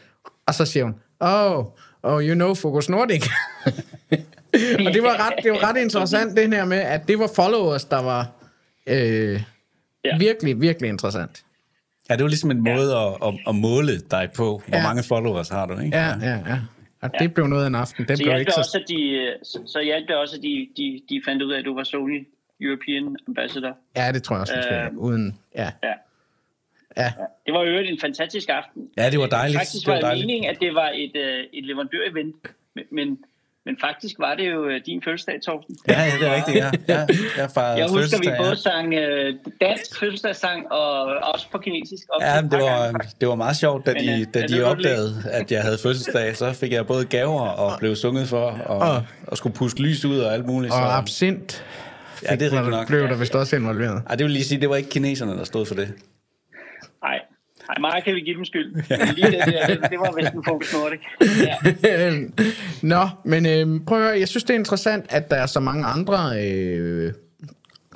Og så siger hun, oh, oh you know Focus Nordic. og det var, ret, det var ret interessant, det her med, at det var followers, der var øh, ja. virkelig, virkelig interessant. Ja, det var ligesom en måde at, at, at måle dig på. Hvor ja. mange followers har du, ikke? Ja, ja, ja. Og det blev noget af en aften. Det så blev ikke så... Også, at de, så, så hjalp det også, at de, de, de fandt ud af, at du var Sony European Ambassador. Ja, det tror jeg også, måske. Øh, Uden, ja. ja. Ja. Det var jo en fantastisk aften. Ja, det var dejligt. Faktisk det var var det dejligt. meningen, at det var et, øh, et leverandør-event, men, men, men faktisk var det jo øh, din fødselsdag, Torsten. Ja, ja, det er rigtigt, ja. ja jeg fejrede Jeg husker, vi ja. både sang øh, dansk fødselsdagssang og også på kinesisk. op Ja, men et det var, gange. det var meget sjovt, da Men, de, øh, da de var opdagede, at jeg havde fødselsdag. Så fik jeg både gaver og blev sunget for, og, Og- og skulle puste lys ud og alt muligt. Så, Og absint ja, det er rigtigt nok. blev der vist også involveret. Ej, det vil lige sige, det var ikke kineserne, der stod for det. Nej, meget kan vi give dem skyld. Lige det der, det, var vist en Focus Nordic. Ja. Nå, men øh, prøv at høre, jeg synes, det er interessant, at der er så mange andre øh,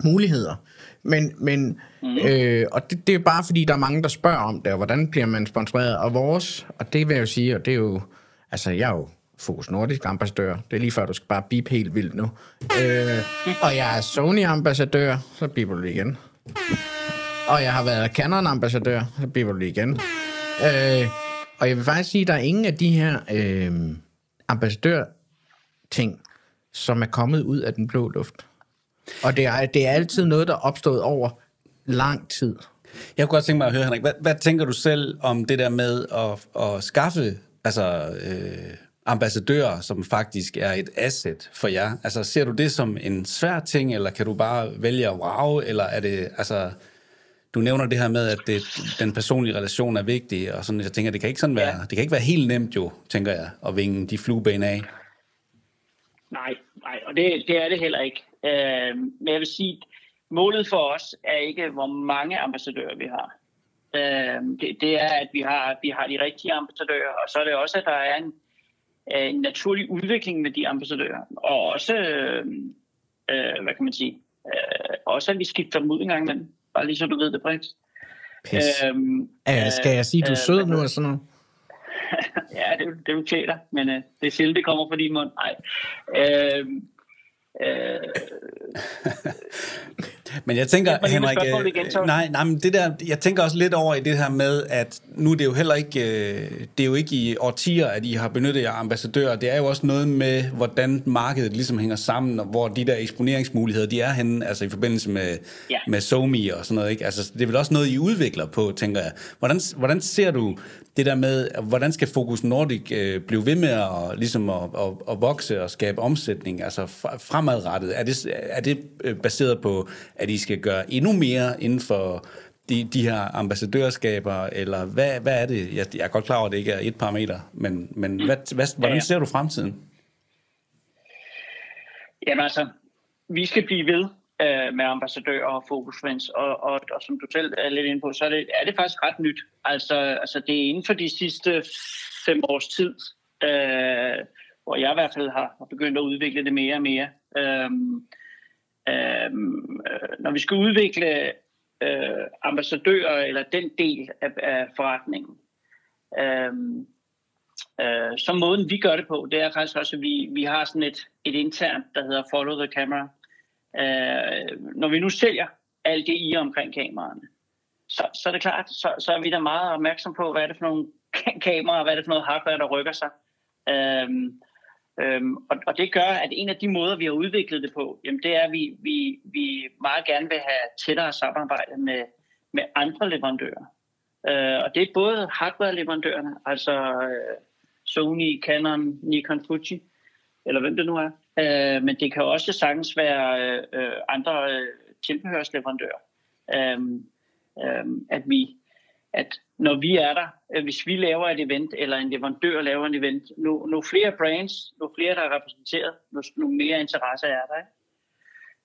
muligheder. Men, men mm. øh, og det, det er bare fordi, der er mange, der spørger om det, og hvordan bliver man sponsoreret? Og vores, og det vil jeg jo sige, og det er jo, altså jeg er jo Fokus Nordisk ambassadør. Det er lige før, du skal bare bipe helt vildt nu. Øh, og jeg er Sony ambassadør, så biber du igen. Og jeg har været Canon ambassadør, så bliver du lige igen. Øh, og jeg vil faktisk sige, at der er ingen af de her øh, ambassadør-ting, som er kommet ud af den blå luft. Og det er, det er altid noget, der er opstået over lang tid. Jeg kunne godt tænke mig at høre, Henrik, hvad, hvad tænker du selv om det der med at, at skaffe altså, øh, ambassadører, som faktisk er et asset for jer? Altså, ser du det som en svær ting, eller kan du bare vælge at wow, eller er det, altså, du nævner det her med, at det, den personlige relation er vigtig, og sådan, jeg tænker, det kan ikke sådan være, det kan ikke være helt nemt jo, tænker jeg, at vinge de flueben af. Nej, nej, og det, det er det heller ikke. Øh, men jeg vil sige, målet for os er ikke, hvor mange ambassadører vi har. Øh, det, det er, at vi har, vi har de rigtige ambassadører, og så er det også, at der er en, en naturlig udvikling med de ambassadører. Og også, øh, øh, hvad kan man sige, øh, også at vi skifter dem ud en gang imellem. Bare lige så du ved det, Brix. Pis. Øhm, Øh, skal jeg sige, du er øh, sød nu og sådan noget? Ja, det, det vil klæde dig, men øh, det er sjældent, det kommer fra din mund. Nej. Øh, øh, Men jeg tænker, med Henrik, igen, øh, nej, nej, men det der, jeg tænker også lidt over i det her med, at nu er det jo heller ikke, øh, det er jo ikke i årtier, at I har benyttet jer ambassadører. Det er jo også noget med, hvordan markedet ligesom hænger sammen, og hvor de der eksponeringsmuligheder, de er henne, altså i forbindelse med, Ja. med SoMe og sådan noget, ikke? Altså, det er vel også noget, I udvikler på, tænker jeg. Hvordan, hvordan ser du det der med, hvordan skal Focus Nordic øh, blive ved med at, ligesom at, at, at vokse og skabe omsætning, altså fremadrettet? Er det, er det øh, baseret på, at I skal gøre endnu mere inden for de, de her ambassadørskaber, eller hvad, hvad er det? Jeg, jeg er godt klar over, at det ikke er et parameter, men, men hvad, hvad, hvordan ser du fremtiden? Jamen altså, vi skal blive ved øh, med ambassadører og fokusvens. og, og, og som du selv er lidt inde på, så er det, er det faktisk ret nyt. Altså, altså det er inden for de sidste fem års tid, øh, hvor jeg i hvert fald har, har begyndt at udvikle det mere og mere. Øhm, øhm, øh, når vi skal udvikle øh, ambassadører, eller den del af, af forretningen, øhm, Øh, så måden vi gør det på, det er faktisk også, at vi, vi har sådan et, et internt, der hedder Follow the Camera. Øh, når vi nu sælger alt det i omkring kameraerne, så, så er det klart, så, så er vi da meget opmærksom på, hvad er det for nogle kameraer, hvad er det for noget hardware, der rykker sig. Øhm, øhm, og, og det gør, at en af de måder, vi har udviklet det på, jamen det er, at vi, vi, vi meget gerne vil have tættere samarbejde med, med andre leverandører. Øh, og det er både hardware-leverandørerne, altså øh, Sony, Canon, Nikon, Fuji, eller hvem det nu er. Øh, men det kan også sagtens være øh, andre øh, tilbehørsleverandører. Øh, øh, at vi, at når vi er der, øh, hvis vi laver et event, eller en leverandør laver en event, nu, nu flere brands, nu flere, der er repræsenteret, nu, nu mere interesse er der. Ikke?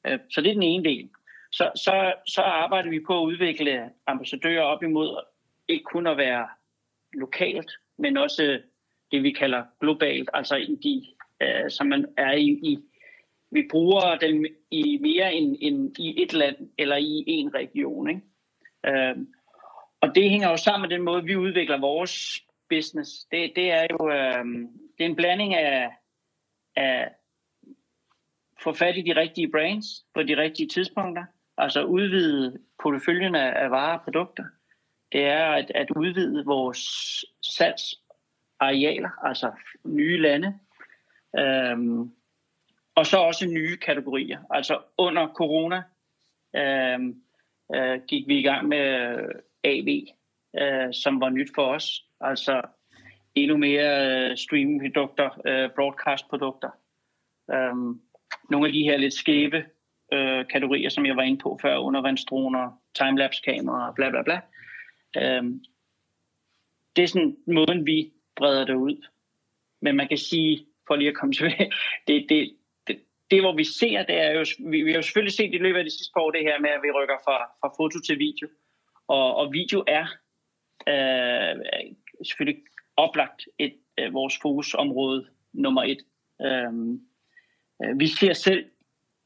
Øh, så det er den ene del. Så, så, så arbejder vi på at udvikle ambassadører op imod ikke kun at være lokalt, men også øh, det, vi kalder globalt, altså i de, øh, som man er i, i, vi bruger dem i mere end, end i et land eller i en region. Ikke? Øh, og det hænger jo sammen med den måde, vi udvikler vores business. Det, det er jo øh, det er en blanding af, af få fat i de rigtige brands på de rigtige tidspunkter, altså udvide porteføljen af, af varer og produkter. Det er at, at udvide vores salgsarealer, altså nye lande, øhm, og så også nye kategorier. Altså under corona øhm, øh, gik vi i gang med AV, øh, som var nyt for os. Altså endnu mere øh, streamingprodukter, øh, broadcast-produkter. Øhm, nogle af de her lidt skæve øh, kategorier, som jeg var inde på før, undervandsdroner, timelapse-kameraer, bla bla bla. Øhm, det er sådan måden, vi breder det ud. Men man kan sige, for lige at komme tilbage, det, det, det, det hvor vi ser, det er jo, vi, vi har jo selvfølgelig set i løbet af de sidste par år det her med, at vi rykker fra, fra foto til video. Og, og video er øh, selvfølgelig oplagt et, øh, vores fokusområde nummer et. Øhm, øh, vi ser selv,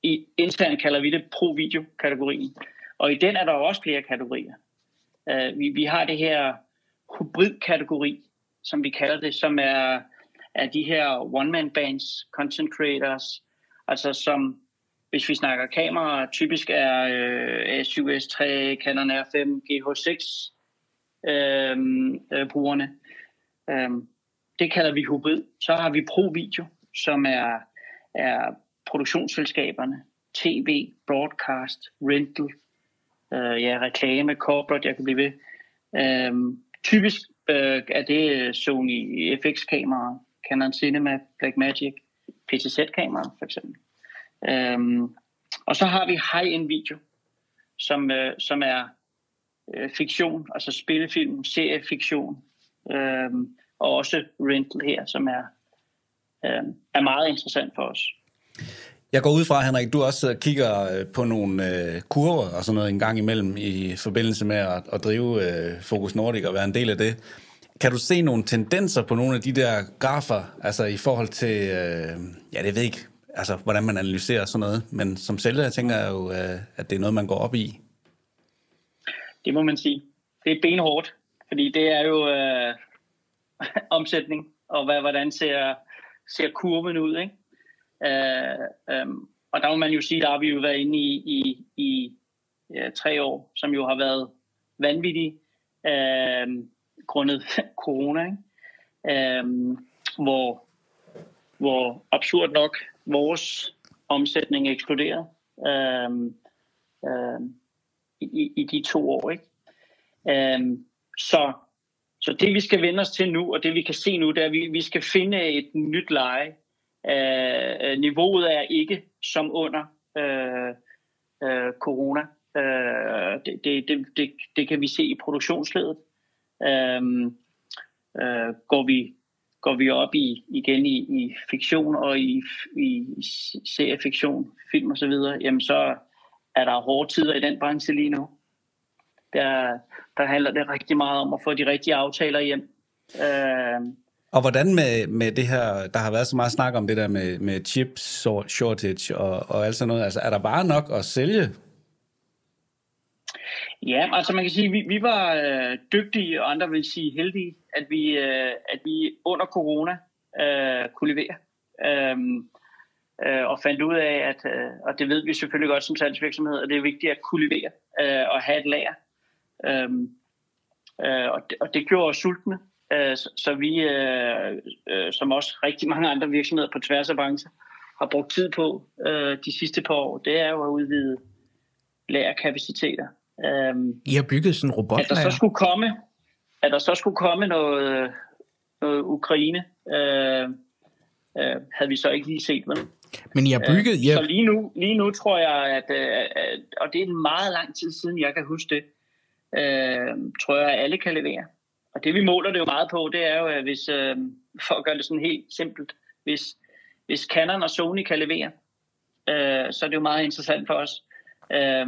i internt kalder vi det pro-video-kategorien, og i den er der også flere kategorier. Øh, vi, vi har det her hybrid-kategori, som vi kalder det, som er, af de her one-man-bands, content creators, altså som, hvis vi snakker kamera, typisk er øh, A7S3, Canon R5, GH6 øh, øh, brugerne. Øh, det kalder vi hybrid. Så har vi ProVideo, som er, er produktionsselskaberne, tv, broadcast, rental, øh, ja, reklame, corporate, jeg kan blive ved. Øh, typisk øh, er det Sony FX-kameraer, Canon Cinema, Blackmagic, PTZ-kameraer for eksempel. Øhm, og så har vi high-end video, som, øh, som er øh, fiktion, altså spillefilm, seriefiktion, øh, og også rental her, som er, øh, er meget interessant for os. Jeg går ud fra, Henrik, du også kigger øh, på nogle øh, kurver og sådan noget en gang imellem i forbindelse med at, at drive øh, Fokus Nordic og være en del af det. Kan du se nogle tendenser på nogle af de der grafer, altså i forhold til, øh, ja, det ved ikke, altså hvordan man analyserer sådan noget, men som sælger tænker jeg jo, øh, at det er noget, man går op i. Det må man sige. Det er benhårdt, fordi det er jo øh, omsætning, og hvad, hvordan ser, ser kurven ud, ikke? Øh, øh, og der må man jo sige, der har vi jo været inde i, i, i ja, tre år, som jo har været vanvittige, øh, grundet corona, ikke? Øhm, hvor, hvor absurd nok vores omsætning eksploderede øhm, øhm, i, i de to år. Ikke? Øhm, så, så det vi skal vende os til nu, og det vi kan se nu, det er, at vi, vi skal finde et nyt leje. Øh, øh niveauet er ikke som under øh, øh, corona. Øh, det, det, det, det, det kan vi se i produktionsledet. Øh, øh, går vi går vi op i igen i, i fiktion og i, i seriefiktion, film og så videre, jamen så er der hårde tider i den branche lige nu. Der, der handler det rigtig meget om at få de rigtige aftaler hjem. Øh, og hvordan med, med det her, der har været så meget snak om det der med, med chip shortage og, og alt sådan noget, altså er der bare nok at sælge? Ja, altså man kan sige, at vi, vi var øh, dygtige, og andre vil sige heldige, at vi, øh, at vi under corona øh, kunne levere. Øhm, øh, og fandt ud af, at, øh, og det ved vi selvfølgelig godt som salgsvirksomhed, at det er vigtigt at kunne levere øh, og have et lager. Øhm, øh, og, det, og det gjorde os sultne, øh, så, så vi, øh, øh, som også rigtig mange andre virksomheder på tværs af brancher, har brugt tid på øh, de sidste par år, det er jo at udvide lagerkapaciteter. Øhm, I har bygget sådan en robot At der så skulle komme, at der så skulle komme noget, noget Ukraine, øh, øh, havde vi så ikke lige set, vel? Men I har bygget... Øh, Så lige nu, lige nu tror jeg, at, at, og det er en meget lang tid siden, jeg kan huske det, øh, tror jeg, at alle kan levere. Og det vi måler det jo meget på, det er jo, at hvis, øh, for at gøre det sådan helt simpelt, hvis, hvis Canon og Sony kan levere, øh, så er det jo meget interessant for os. Øh,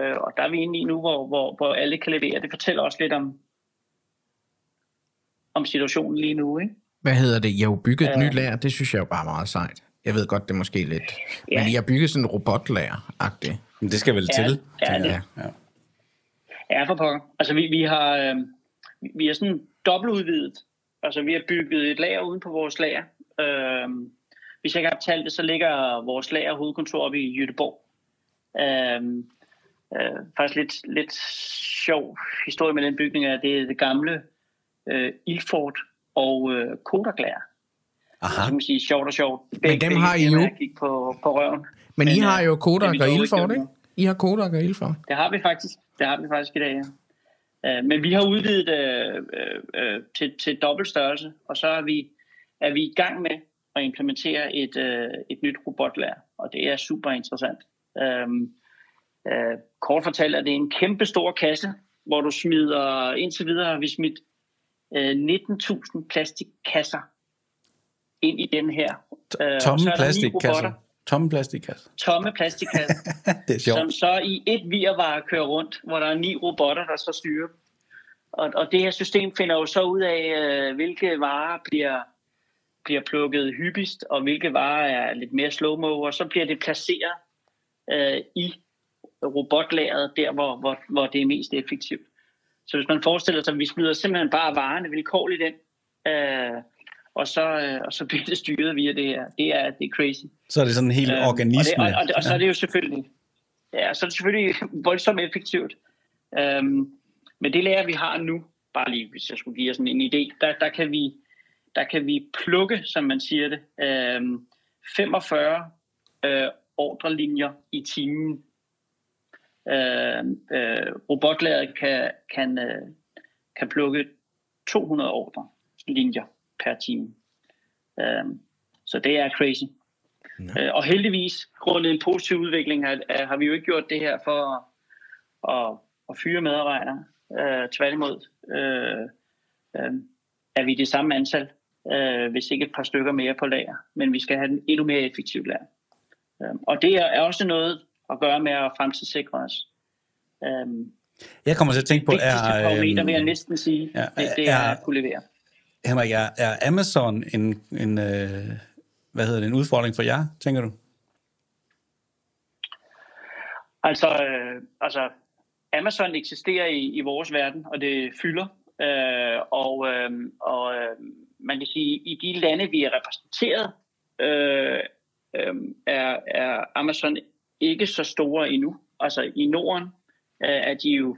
øh, og der er vi inde i nu, hvor, hvor, hvor alle kan levere. Det fortæller også lidt om, om situationen lige nu, ikke? Hvad hedder det? I har jo bygget et øh, nyt lager. Det synes jeg jo bare er meget sejt. Jeg ved godt, det er måske lidt... Ja. Men I har bygget sådan en robotlager-agtigt. Men det skal vel ja, til, ja, det. jeg. Ja. ja, for pokker. Altså, vi, vi har... Øh, vi er sådan dobbeltudvidet. Altså, vi har bygget et lager uden på vores lager. Øh, hvis jeg ikke har talt det, så ligger vores lager hovedkontor oppe i Jødeborg. Øh, øh, faktisk lidt, lidt sjov historie med den bygning er, det er det gamle øh, Ilford og øh, Kodak-lager. Aha. Så man sige, sjovt og sjovt. Begge, Men dem har I jo... på, på røven. Men, Men I har jo Kodak og Ilford, ikke? I har Kodak og Ilford. Det har vi faktisk. Det har vi faktisk i dag, ja. Øh, men vi har udvidet øh, øh, øh, til, til dobbelt størrelse, og så er vi, er vi i gang med at implementere et, øh, et nyt robotlærer, og det er super interessant. Øh, øh, kort fortalt er det en kæmpe stor kasse, hvor du smider, indtil videre har vi smidt øh, 19.000 plastikkasser ind i den her. Øh, Tomme plastikkasser? Tomme plastikkasser? Tomme plastikkasser. det er sjovt. Som så i et virvar kører rundt, hvor der er ni robotter, der så styrer og, og det her system finder jo så ud af, øh, hvilke varer bliver, bliver plukket hyppigst, og hvilke varer er lidt mere slow-mo, og så bliver det placeret øh, i robotlæret, der hvor, hvor, hvor det er mest effektivt. Så hvis man forestiller sig, at vi smider simpelthen bare varerne vilkårligt ind, øh, og, så, øh, og så bliver det styret via det her. Det er, det er crazy. Så er det sådan en hel øh, organisme. Og, det, og, og, og, så er det jo selvfølgelig, ja, så er det selvfølgelig voldsomt effektivt. Um, men det lærer vi har nu, bare lige hvis jeg skulle give jer sådan en idé, der, der, kan, vi, der kan vi plukke, som man siger det, øh, 45 øh, ordrelinjer i timen. Øh, øh, robotlæret kan, kan, øh, kan plukke 200 ordre linjer per time. Øh, så det er crazy. Øh, og heldigvis, grundet en positiv udvikling, har, har vi jo ikke gjort det her for at, at, at fyre medarbejdere. Øh, tværtimod øh, øh, er vi det samme antal, øh, hvis ikke et par stykker mere på lager. Men vi skal have den endnu mere effektiv lager. Øh, og det er også noget at gøre med at fremtidssikre os. Øh, jeg kommer til at tænke på, er... Det parameter, vil jeg næsten sige, ja, det, det er, er at kunne levere. Henrik, er, er Amazon en, en, øh, hvad hedder det, en udfordring for jer, tænker du? Altså, øh, altså Amazon eksisterer i, i vores verden, og det fylder. Øh, og øh, og øh, man kan sige, i de lande, vi er repræsenteret, øh, øh, er, er Amazon ikke så store endnu. Altså i Norden øh, er de jo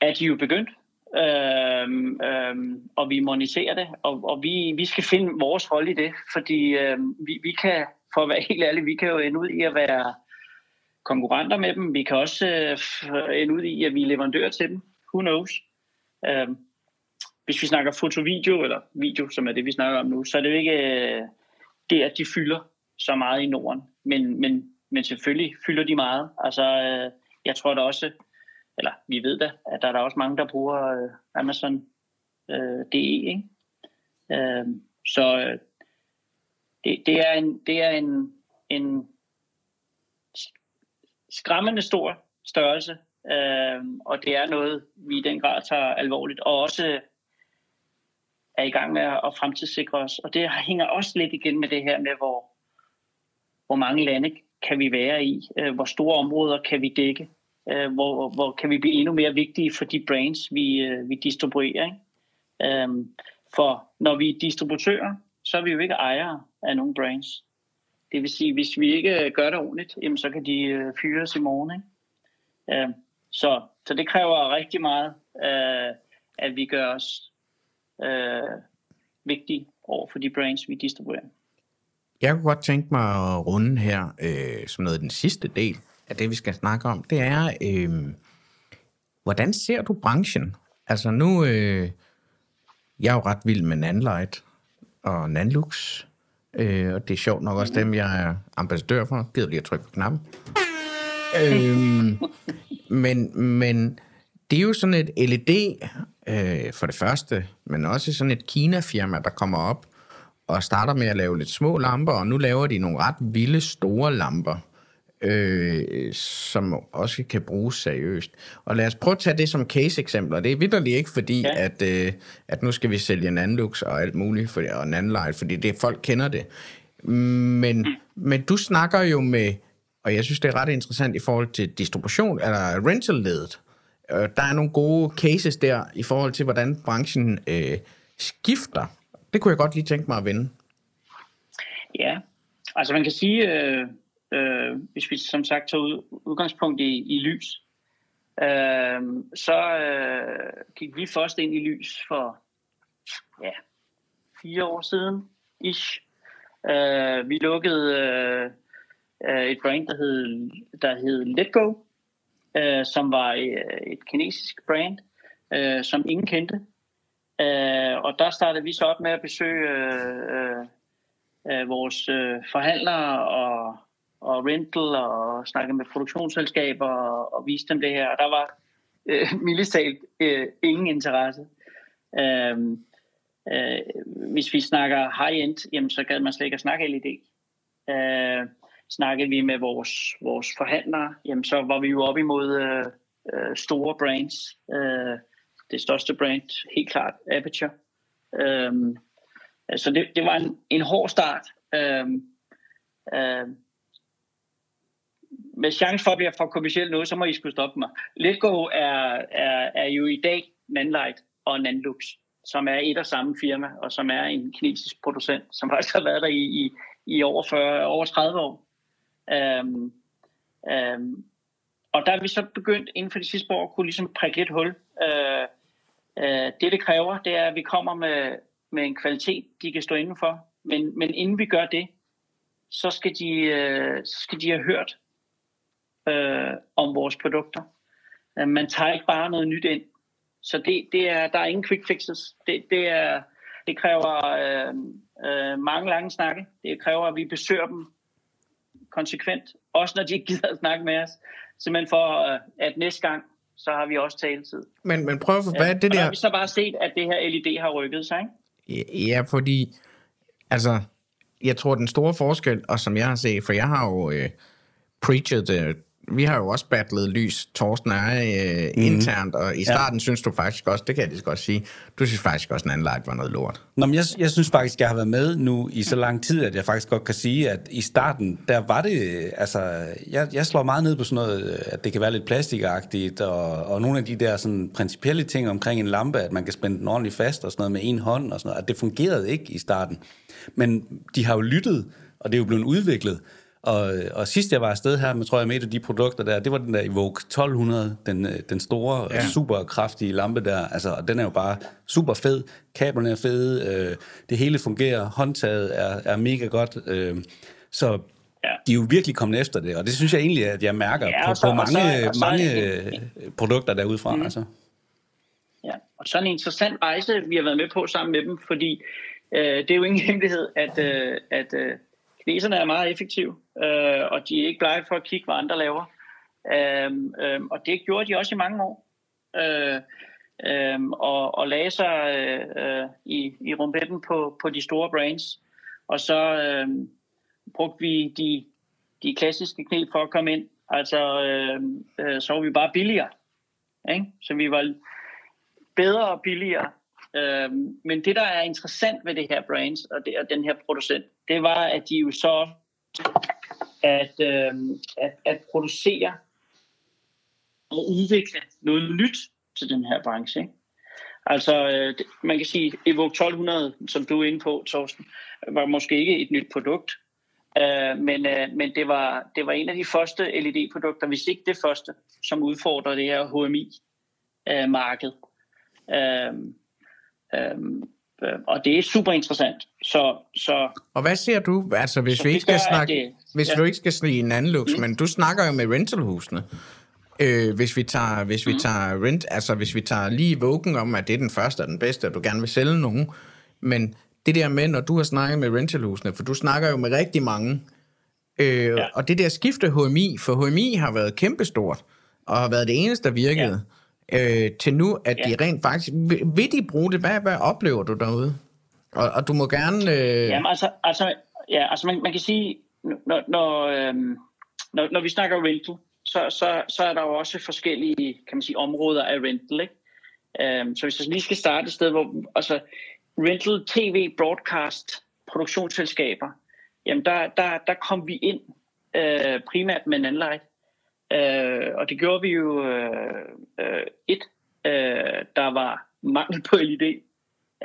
er de jo begyndt, øhm, øhm, og vi moniterer det, og, og vi, vi skal finde vores rolle i det, fordi øhm, vi, vi kan, for at være helt ærlig, vi kan jo ende ud i at være konkurrenter med dem. Vi kan også øh, ende ud i, at vi er leverandører til dem. Who knows? Øhm, hvis vi snakker foto-video, eller video, som er det, vi snakker om nu, så er det jo ikke øh, det, at de fylder så meget i Norden. Men, men, men selvfølgelig fylder de meget. Altså, øh, jeg tror da også, eller vi ved da, at der er der også mange, der bruger øh, Amazon øh, DE. Ikke? Øh, så øh, det, det er en, det er en, en skræmmende stor størrelse, øh, og det er noget, vi i den grad tager alvorligt, og også øh, er i gang med at fremtidssikre os. Og det hænger også lidt igen med det her med, hvor, hvor mange lande kan vi være i, øh, hvor store områder kan vi dække, øh, hvor, hvor kan vi blive endnu mere vigtige for de brands, vi, øh, vi distribuerer. Ikke? Øhm, for når vi er distributører, så er vi jo ikke ejere af nogle brands. Det vil sige, hvis vi ikke gør det ordentligt, jamen, så kan de fyres i morgen. Ikke? Øhm, så, så det kræver rigtig meget, at vi gør os vigtige over for de brands, vi distribuerer. Jeg kunne godt tænke mig at runde her, øh, som noget af den sidste del af det, vi skal snakke om. Det er, øh, hvordan ser du branchen? Altså nu, øh, jeg er jo ret vild med Nanlite og Nanlux. Øh, og det er sjovt nok også dem, jeg er ambassadør for. Gider lige at trykke på knappen. øhm, men, men det er jo sådan et LED øh, for det første, men også sådan et Kina-firma, der kommer op og starter med at lave lidt små lamper, og nu laver de nogle ret vilde store lamper øh, som også kan bruges seriøst. Og lad os prøve at tage det som case-eksempler. Det er vidderligt ikke fordi, ja. at, øh, at nu skal vi sælge Nanlux og alt muligt, for, og Nanlight, fordi det folk kender det. Men, mm. men du snakker jo med, og jeg synes, det er ret interessant i forhold til distribution, eller rental-ledet. Øh, der er nogle gode cases der, i forhold til, hvordan branchen øh, skifter. Det kunne jeg godt lige tænke mig at vende. Ja, altså man kan sige, øh, øh, hvis vi som sagt tager ud, udgangspunkt i, i lys, øh, så øh, gik vi først ind i lys for ja, fire år siden, ish. Øh, vi lukkede øh, øh et brand, der hed, der hed Letgo, øh, som var øh, et kinesisk brand, øh, som ingen kendte. Øh, og der startede vi så op med at besøge øh, øh, øh, vores øh, forhandlere og, og rental og snakke med produktionsselskaber og, og vise dem det her. Og der var øh, mildest talt øh, ingen interesse. Øh, øh, hvis vi snakker high-end, jamen, så gad man slet ikke at snakke LED. Øh, snakkede vi med vores, vores forhandlere, jamen, så var vi jo op imod øh, øh, store brands. Øh, det største brand, helt klart, Aperture. Øhm, så det, det var en, en hård start. Øhm, øhm, med chance for at blive for kommersielt noget, så må I skulle stoppe mig. Letgo er, er, er jo i dag Nanlight og Nanlux, som er et og samme firma, og som er en kinesisk producent, som faktisk har været der i, i, i over, 40, over 30 år. Øhm, øhm, og der er vi så begyndt inden for de sidste år at kunne ligesom prikke et hul. Øh, Øh, det, det kræver, det er, at vi kommer med, med en kvalitet, de kan stå indenfor. Men, men inden vi gør det, så skal de, øh, så skal de have hørt øh, om vores produkter. Øh, man tager ikke bare noget nyt ind. Så det, det er, der er ingen quick fixes. Det, det, er, det kræver øh, øh, mange lange snakke. Det kræver, at vi besøger dem konsekvent. Også når de ikke gider at snakke med os. Simpelthen for, øh, at næste gang, så har vi også taletid. Men, men prøv at hvad er det og der der... har vi så bare set, at det her LED har rykket sig. Ikke? Ja, fordi, altså, jeg tror, den store forskel, og som jeg har set, for jeg har jo øh, preachet det vi har jo også battlet lys, Torsten er øh, mm. internt, og i starten ja. synes du faktisk også, det kan jeg lige så godt sige, du synes faktisk også, at en anden light var noget lort. Nå, men jeg, jeg synes faktisk, jeg har været med nu i så lang tid, at jeg faktisk godt kan sige, at i starten, der var det, altså, jeg, jeg slår meget ned på sådan noget, at det kan være lidt plastikagtigt, og, og nogle af de der sådan principielle ting omkring en lampe, at man kan spænde den ordentligt fast og sådan noget med en hånd og sådan noget, at det fungerede ikke i starten. Men de har jo lyttet, og det er jo blevet udviklet. Og, og sidst jeg var afsted her med, tror jeg, med et af de produkter der, det var den der Evoque 1200, den, øh, den store, ja. super kraftige lampe der. Altså, den er jo bare super fed. Kablerne er fede. Øh, det hele fungerer. Håndtaget er, er mega godt. Øh, så ja. de er jo virkelig kommet efter det, og det synes jeg egentlig, at jeg mærker ja, på, så, på mange, så, så, mange så, produkter derudfra. Mm. Altså. Ja, og sådan en interessant rejse, vi har været med på sammen med dem, fordi øh, det er jo ingen hemmelighed, at, øh, at øh, kineserne er meget effektive, øh, og de er ikke blege for at kigge, hvad andre laver. Øh, øh, og det gjorde de også i mange år. Øh, øh, og, og lagde sig øh, øh, i, i rumpetten på, på de store brands. Og så øh, brugte vi de, de klassiske knep for at komme ind. Altså, øh, øh, så var vi bare billigere. Ikke? Så vi var bedre og billigere. Øh, men det, der er interessant ved det her brands og, det, og den her producent, det var, at de jo så at, øh, at, at producere og udvikle noget nyt til den her branche. Ikke? Altså, øh, man kan sige, Evoque 1200, som du er inde på, Thorsten, var måske ikke et nyt produkt, øh, men, øh, men det, var, det var en af de første LED-produkter, hvis ikke det første, som udfordrer det her HMI-marked. Øh, øh, Øh, og det er super interessant. Så, så, og hvad siger du, altså hvis vi ikke skal snakke, det, hvis ja. du ikke skal snakke en anden lux, mm. men du snakker jo med rentalhusene. Øh, hvis vi tager, hvis vi mm. tager rent, altså hvis vi tager lige vågen om, at det er den første og den bedste, og du gerne vil sælge nogen, men det der med, når du har snakket med rentalhusene, for du snakker jo med rigtig mange, øh, ja. og det der skifte HMI, for HMI har været kæmpestort, og har været det eneste, der virkede. Ja øh, til nu, at ja. de rent faktisk... Vil, vil de bruge det? Hvad, hvad oplever du derude? Og, og du må gerne... Øh... Jamen altså, altså, ja, altså man, man kan sige, når, når, øhm, når, når vi snakker rental, så, så, så er der jo også forskellige kan man sige, områder af rental. Ikke? Øhm, så hvis jeg lige skal starte et sted, hvor altså, rental, tv, broadcast, produktionsselskaber, jamen der, der, der kom vi ind øh, primært med en anleje. Øh, og det gjorde vi jo øh, øh, et, øh, der var mangel på LED,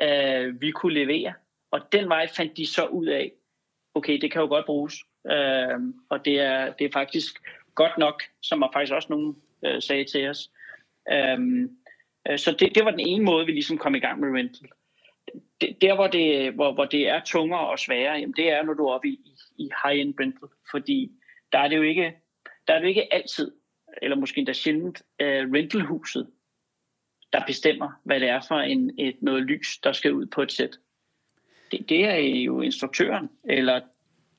øh, vi kunne levere. Og den vej fandt de så ud af, okay, det kan jo godt bruges. Øh, og det er, det er faktisk godt nok, som der faktisk også nogen øh, sagde til os. Øh, øh, så det, det var den ene måde, vi ligesom kom i gang med rental. Det, der, hvor det, hvor, hvor det er tungere og sværere, jamen, det er, når du er oppe i, i high-end rental. Fordi der er det jo ikke der er det ikke altid, eller måske endda sjældent, øh, rentalhuset, der bestemmer, hvad det er for en, et, noget lys, der skal ud på et sæt. Det, det er jo instruktøren, eller,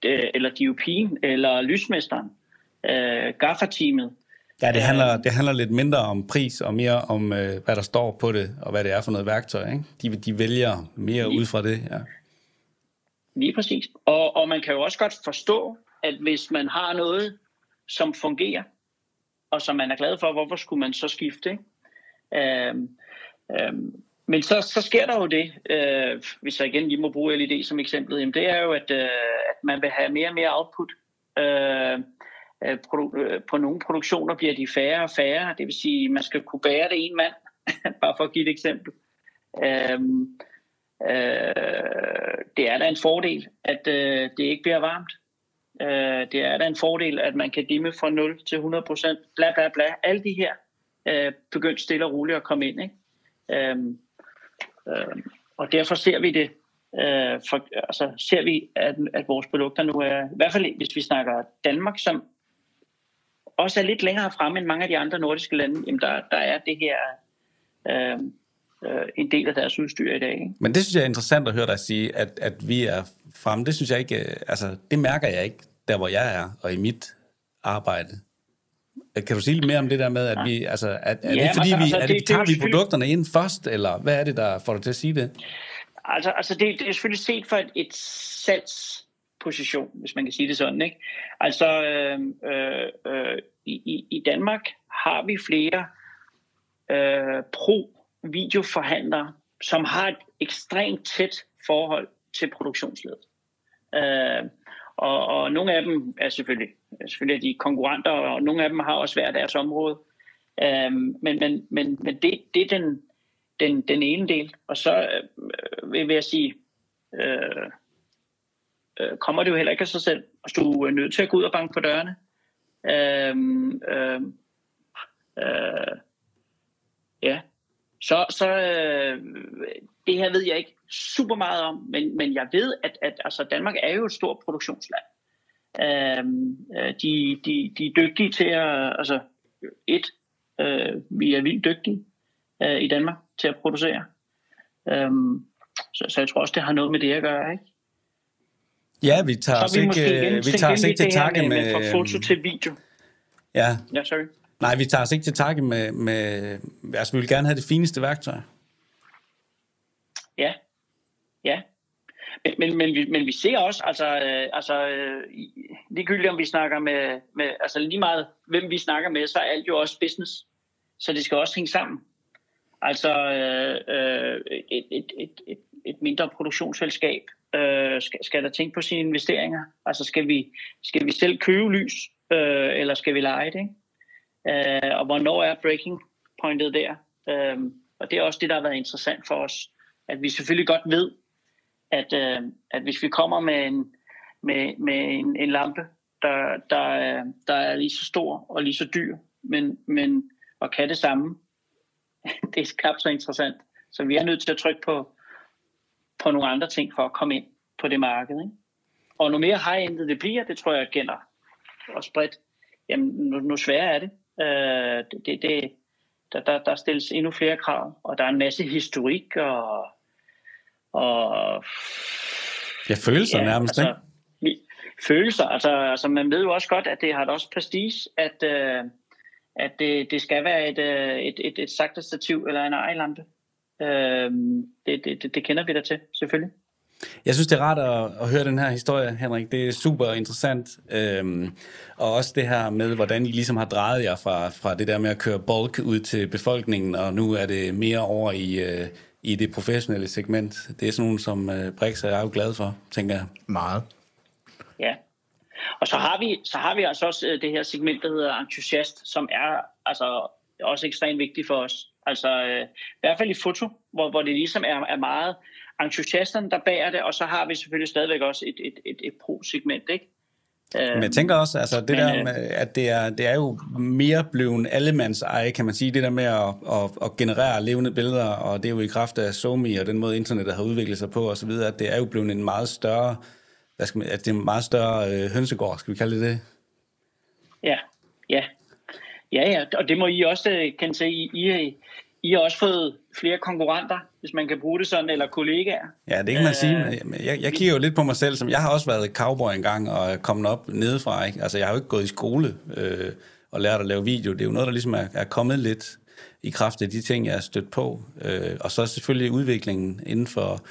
øh, eller DOP'en, eller lysmesteren, øh, gafferteamet. Ja, det handler, det handler lidt mindre om pris og mere om, øh, hvad der står på det, og hvad det er for noget værktøj. Ikke? De, de vælger mere lige, ud fra det. Ja. Lige præcis. Og, og man kan jo også godt forstå, at hvis man har noget, som fungerer, og som man er glad for, hvorfor skulle man så skifte? Ikke? Øhm, øhm, men så, så sker der jo det, øh, hvis jeg igen lige må bruge LED som eksempel, jamen det er jo, at, øh, at man vil have mere og mere output. Øh, øh produ- øh, på nogle produktioner bliver de færre og færre, det vil sige, at man skal kunne bære det en mand, bare for at give et eksempel. Øh, øh, det er da en fordel, at øh, det ikke bliver varmt. Øh, det er da en fordel, at man kan dimme fra 0 til 100 procent, bla bla bla. Alle de her øh, begyndt stille og roligt at komme ind. Ikke? Øh, øh, og derfor ser vi det, øh, for, altså ser vi, at, at vores produkter nu er, i hvert fald hvis vi snakker Danmark, som også er lidt længere fremme end mange af de andre nordiske lande, jamen der, der er det her øh, øh, en del af deres udstyr i dag. Ikke? Men det synes jeg er interessant at høre dig sige, at, at vi er fremme. Det synes jeg ikke, øh, altså det mærker jeg ikke, der hvor jeg er, og i mit arbejde. Kan du sige lidt mere om det der med, at vi, altså, er, er ja, det fordi, altså, vi, altså, er det, det, tager det, vi produkterne ind først, eller hvad er det, der får dig til at sige det? Altså, altså det, det er selvfølgelig set for et, et salgsposition, hvis man kan sige det sådan, ikke? Altså, øh, øh, øh, i, i Danmark har vi flere øh, videoforhandlere, som har et ekstremt tæt forhold til produktionsledet. Øh, og, og nogle af dem er selvfølgelig, selvfølgelig er de konkurrenter, og nogle af dem har også været deres område. Øh, men men, men, men det, det er den, den, den ene del. Og så øh, vil jeg sige, øh, øh, kommer det jo heller ikke af sig selv. Altså, du er nødt til at gå ud og banke på dørene. Øh, øh, øh, ja. Så, så øh, det her ved jeg ikke super meget om, men, men jeg ved, at, at altså Danmark er jo et stort produktionsland. Øhm, øh, de, de, de er dygtige til at, altså et, øh, vi er vildt dygtige øh, i Danmark til at producere. Øhm, så, så jeg tror også, det har noget med det at gøre, ikke? Ja, vi tager os ikke, vi tager os ikke til takke med... med fra foto til video. Ja. Ja, sorry. Nej, vi tager os ikke til takke med, med... Altså, vi vil gerne have det fineste værktøj. Ja, ja. Men, men, men, vi, men vi ser også, altså, øh, altså øh, ligegyldigt om vi snakker med, med, altså lige meget hvem vi snakker med, så er alt jo også business. Så det skal også hænge sammen. Altså øh, øh, et, et, et, et, et mindre produktionsselskab øh, skal, skal der tænke på sine investeringer. Altså skal vi, skal vi selv købe lys, øh, eller skal vi lege det? Ikke? Øh, og hvornår er breaking pointet der? Øh, og det er også det, der har været interessant for os at vi selvfølgelig godt ved, at, øh, at hvis vi kommer med en, med, med en, en lampe, der, der, øh, der er lige så stor og lige så dyr, men, men og kan det samme, det er knap så interessant. Så vi er nødt til at trykke på, på nogle andre ting for at komme ind på det marked. Ikke? Og nu mere high-end det bliver, det tror jeg gælder og spredt, jamen nu, nu sværere er det. Øh, det, det, der, der, der stilles endnu flere krav, og der er en masse historik og og ja, følelser ja, nærmest, altså, ikke? Følelser, altså, altså man ved jo også godt, at det har også prestige, at, uh, at det, det skal være et, uh, et, et, et sagtestativ eller en ejlampe. Uh, det, det, det, det kender vi da til, selvfølgelig. Jeg synes, det er rart at, at høre den her historie, Henrik. Det er super interessant. Øhm, og også det her med, hvordan I ligesom har drejet jer fra, fra det der med at køre bulk ud til befolkningen, og nu er det mere over i, øh, i det professionelle segment. Det er sådan nogle, som uh, Brix er jo glad for, tænker jeg. Meget. Ja. Og så har vi, så har vi altså også øh, det her segment, der hedder entusiast, som er altså også ekstremt vigtigt for os. Altså øh, i hvert fald i foto, hvor, hvor det ligesom er, er meget entusiasterne, der bærer det, og så har vi selvfølgelig stadigvæk også et, et, et, et pro-segment, ikke? Men jeg tænker også, altså det men, der øh, med, at det er, det er jo mere blevet allemands eje, kan man sige, det der med at, at, at generere levende billeder, og det er jo i kraft af SoMe og den måde internettet har udviklet sig på osv., at det er jo blevet en meget større, hvad skal man, at det er en meget større øh, hønsegård, skal vi kalde det det? Ja, ja. Ja, ja, og det må I også øh, kende til. I, I, I har også fået flere konkurrenter, hvis man kan bruge det sådan, eller kollegaer. Ja, det kan man sige. Men Jeg, jeg kigger jo lidt på mig selv, som jeg har også været cowboy engang og er kommet op nedefra. Ikke? Altså, jeg har jo ikke gået i skole øh, og lært at lave video. Det er jo noget, der ligesom er, er kommet lidt i kraft af de ting, jeg er stødt på. Øh, og så selvfølgelig udviklingen inden for...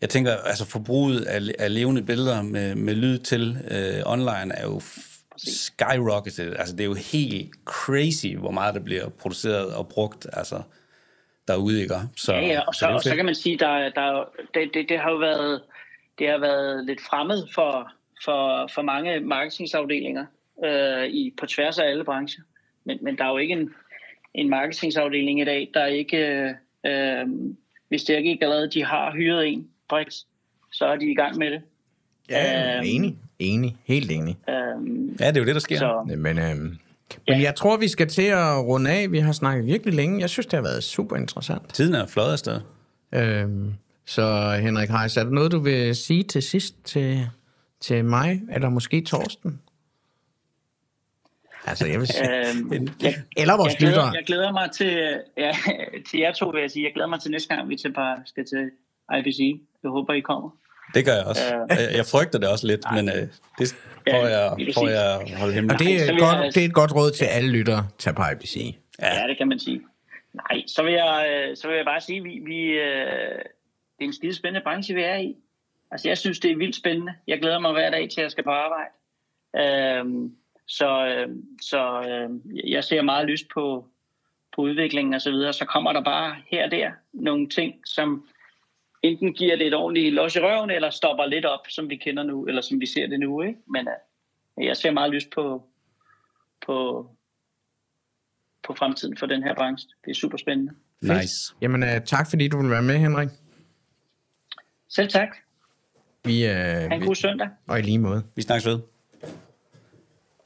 Jeg tænker, altså forbruget af, af levende billeder med, med lyd til øh, online er jo skyrocketed. Altså, det er jo helt crazy, hvor meget der bliver produceret og brugt. Altså, derude, ikke? Så, ja, ja, og så, er og så kan man sige, der, der, det, det, det har jo været, det har været lidt fremmed for, for, for mange marketingsafdelinger øh, i, på tværs af alle brancher. Men, men der er jo ikke en, en marketingsafdeling i dag, der ikke, øh, hvis det ikke allerede de har hyret en, Brix, så er de i gang med det. Ja, Øhm. enig. Enig. Helt enig. Øh, Ja, det er jo det, der sker. Så. så, Men, øhm, men jeg tror, vi skal til at runde af. Vi har snakket virkelig længe. Jeg synes, det har været super interessant. Tiden er fløjet afsted. Øhm, så Henrik Heis, er der noget, du vil sige til sidst til, til mig, eller måske Torsten? Altså, jeg vil sige... øh, jeg, Eller vores jeg, glæder, lyttere. jeg glæder mig til, ja, til jer to, vil jeg sige. Jeg glæder mig til næste gang, vi til bare skal til IBC. Jeg håber, I kommer. Det gør jeg også. Øh. Jeg, jeg frygter det også lidt, men øh, det prøver præcis. jeg at holde hemmeligt. Og det er, et godt, jeg- det er et godt råd til alle lyttere. Tag på IBC. Ja. ja, det kan man sige. Nej, så vil jeg, øh, så vil jeg bare sige, at vi, vi, øh, det er en skide spændende branche, vi er i. Altså, jeg synes, det er vildt spændende. Jeg glæder mig hver dag til, at jeg skal på arbejde. Øhm, så øh, så øh, jeg ser meget lyst på, på udviklingen og så videre. Så kommer der bare her og der nogle ting, som enten giver det et ordentligt los i røven, eller stopper lidt op, som vi kender nu, eller som vi ser det nu. Ikke? Men øh, jeg ser meget lyst på, på, på fremtiden for den her branche. Det er super spændende. Nice. Jamen, uh, tak fordi du vil være med, Henrik. Selv tak. Vi, uh, Ha' en vi, god søndag. og i lige måde. Vi snakkes ved.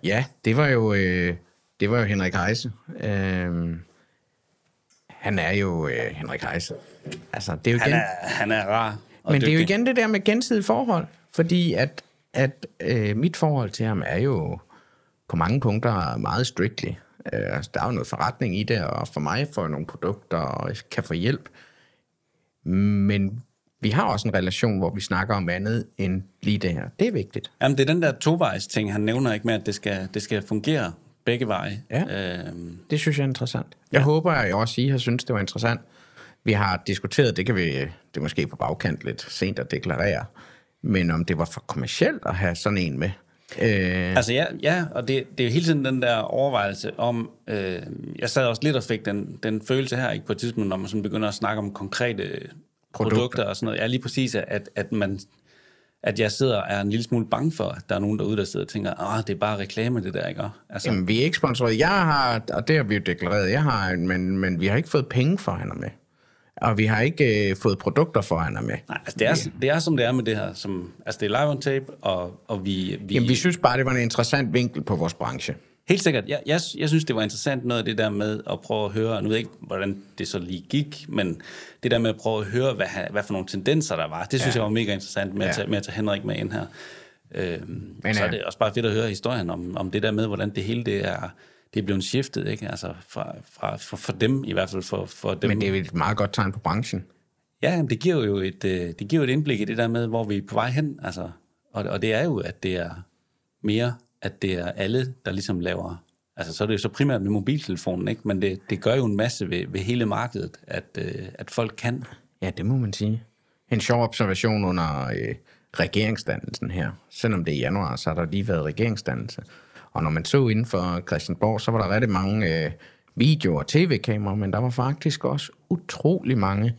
Ja, det var jo, øh, det var jo Henrik Heise. Øh, han er jo øh, Henrik Heise. Altså, det er jo Han igen, er, han er rar og men det er jo dygtig. igen det der med gensidigt forhold. Fordi at, at øh, mit forhold til ham er jo på mange punkter meget strictly. Øh, altså, der er jo noget forretning i det, og for mig får jeg nogle produkter og kan få hjælp. Men vi har også en relation, hvor vi snakker om andet end lige det her. Det er vigtigt. Jamen, det er den der tovejs ting, han nævner ikke med, at det skal, det skal fungere begge veje. Ja. Øhm, Det synes jeg er interessant. Jeg ja. håber, at jeg også I har synes det var interessant. Vi har diskuteret, det kan vi, det er måske på bagkant lidt sent at deklarere, men om det var for kommercielt at have sådan en med. Øh, Altså ja, ja og det, det er jo hele tiden den der overvejelse om, øh, jeg sad også lidt og fik den, den følelse her ikke på et tidspunkt, når man sådan begynder at snakke om konkrete produkter, Produkter. produkter og sådan noget. Ja, lige præcis, at, at, man, at jeg sidder og er en lille smule bange for, at der er nogen derude, der sidder og tænker, ah, det er bare reklame, det der, ikke? Altså, jamen, vi er ikke sponsoreret. Jeg har, og det har vi jo deklareret, jeg har, men, men vi har ikke fået penge for, at han er med. Og vi har ikke øh, fået produkter for, at han er med. nej, altså det, er, det er, som det er med det her. Som, altså, det er live on tape, og, og vi, vi, Jamen, vi synes bare, det var en interessant vinkel på vores branche. Helt sikkert. Jeg, jeg, jeg synes, det var interessant noget af det der med at prøve at høre, nu ved jeg ikke, hvordan det så lige gik, men det der med at prøve at høre, hvad, hvad for nogle tendenser der var, det synes Ja. jeg var mega interessant med, ja. At, tage, med at tage Henrik med ind her. Øhm, Men, så er det også bare fedt at høre historien om, om det der med, hvordan det hele det er, det er blevet shiftet, ikke? Altså fra, fra, for, for dem i hvert fald, for, for dem. Men det er jo et meget godt tegn på branchen. Ja, det giver jo et, øh, det giver et indblik i det der med, hvor vi er på vej hen. Altså, og, og det er jo, at det er mere, at det er alle, der ligesom laver... Altså, så er det jo så primært med mobiltelefonen, ikke? Men det, det gør jo en masse ved, ved hele markedet, at, øh, at folk kan. Ja, det må man sige. En sjov observation under øh, regeringsdannelsen her. Selvom det er i januar, så har der lige været regeringsdannelse. Og når man så inden for Christiansborg, så var der rigtig mange øh, videoer og tv-kameraer, men der var faktisk også utrolig mange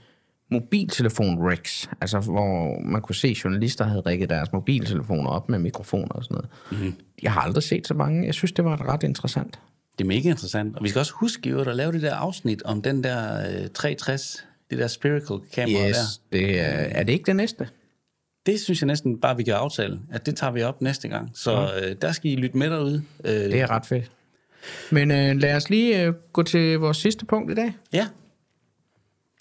mobiltelefon-rigs, altså hvor man kunne se, at journalister havde rigget deres mobiltelefoner op med mikrofoner og sådan noget. Mm-hmm. Jeg har aldrig set så mange. Jeg synes, det var ret interessant. Det er mega interessant. Og vi skal også huske jo at lave det der afsnit om den der øh, 360, det der spherical kamera der. Yes, det er, er det ikke det næste? Det synes jeg næsten bare, vi kan aftale, at det tager vi op næste gang. Så øh, der skal I lytte med derude. Øh, Det er ret fedt. Men øh, lad os lige øh, gå til vores sidste punkt i dag. Ja.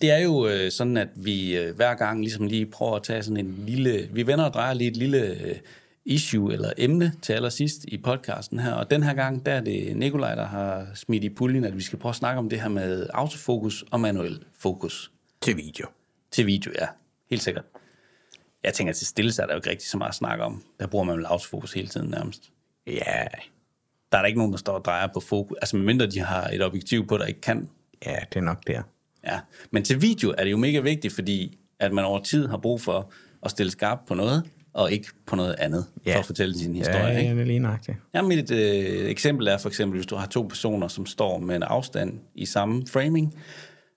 Det er jo øh, sådan, at vi øh, hver gang ligesom lige prøver at tage sådan en lille... Vi vender og drejer lige et lille øh, issue eller emne til allersidst i podcasten her. Og den her gang, der er det Nikolaj, der har smidt i puljen, at vi skal prøve at snakke om det her med autofokus og manuel fokus. Til video. Til video, ja. Helt sikkert. Jeg tænker, til stille er der jo ikke rigtig så meget at snakke om. Der bruger man vel autofokus hele tiden nærmest. Ja, Der er der ikke nogen, der står og drejer på fokus. Altså medmindre de har et objektiv på, der ikke kan. ja, det er nok der. Ja. Men til video er det jo mega vigtigt, fordi at man over tid har brug for at stille skarpt på noget, og ikke på noget andet, Ja. for at fortælle sin historie. Ja, ikke? ja, det er lige nøjagtigt. Jamen et øh, eksempel er for eksempel, hvis du har to personer, som står med en afstand i samme framing,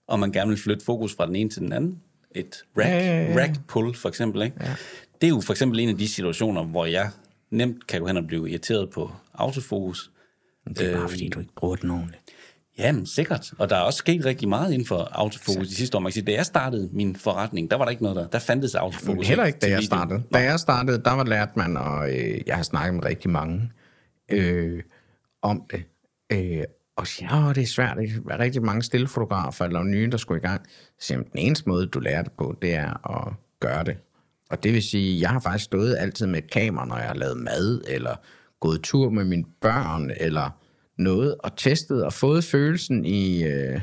og man gerne vil flytte fokus fra den ene til den anden. Et rack, Ja, ja, ja. rack pull for eksempel. Ikke? Ja. Det er jo for eksempel en af de situationer, hvor jeg nemt kan gå hen og blive irriteret på autofokus. Det er bare, fordi du ikke bruger den ordentligt. Jamen, sikkert. Og der er også sket rigtig meget inden for autofokus de sidste år. Man kan sige, da jeg startede min forretning, der var der ikke noget der. Der fandtes autofokus. Men heller ikke, da jeg startede. Da jeg startede, der var lært man, og øh, jeg har snakket med rigtig mange øh, om det. Øh, og siger, åh, det er svært. Der er rigtig mange stillefotografer eller nye, der skulle i gang. Så siger, den eneste måde, du lærer det på, det er at gøre det. Og det vil sige, jeg har faktisk stået altid med et kamera, når jeg har lavet mad, eller gået tur med mine børn, eller noget, og testet og fået følelsen i, øh,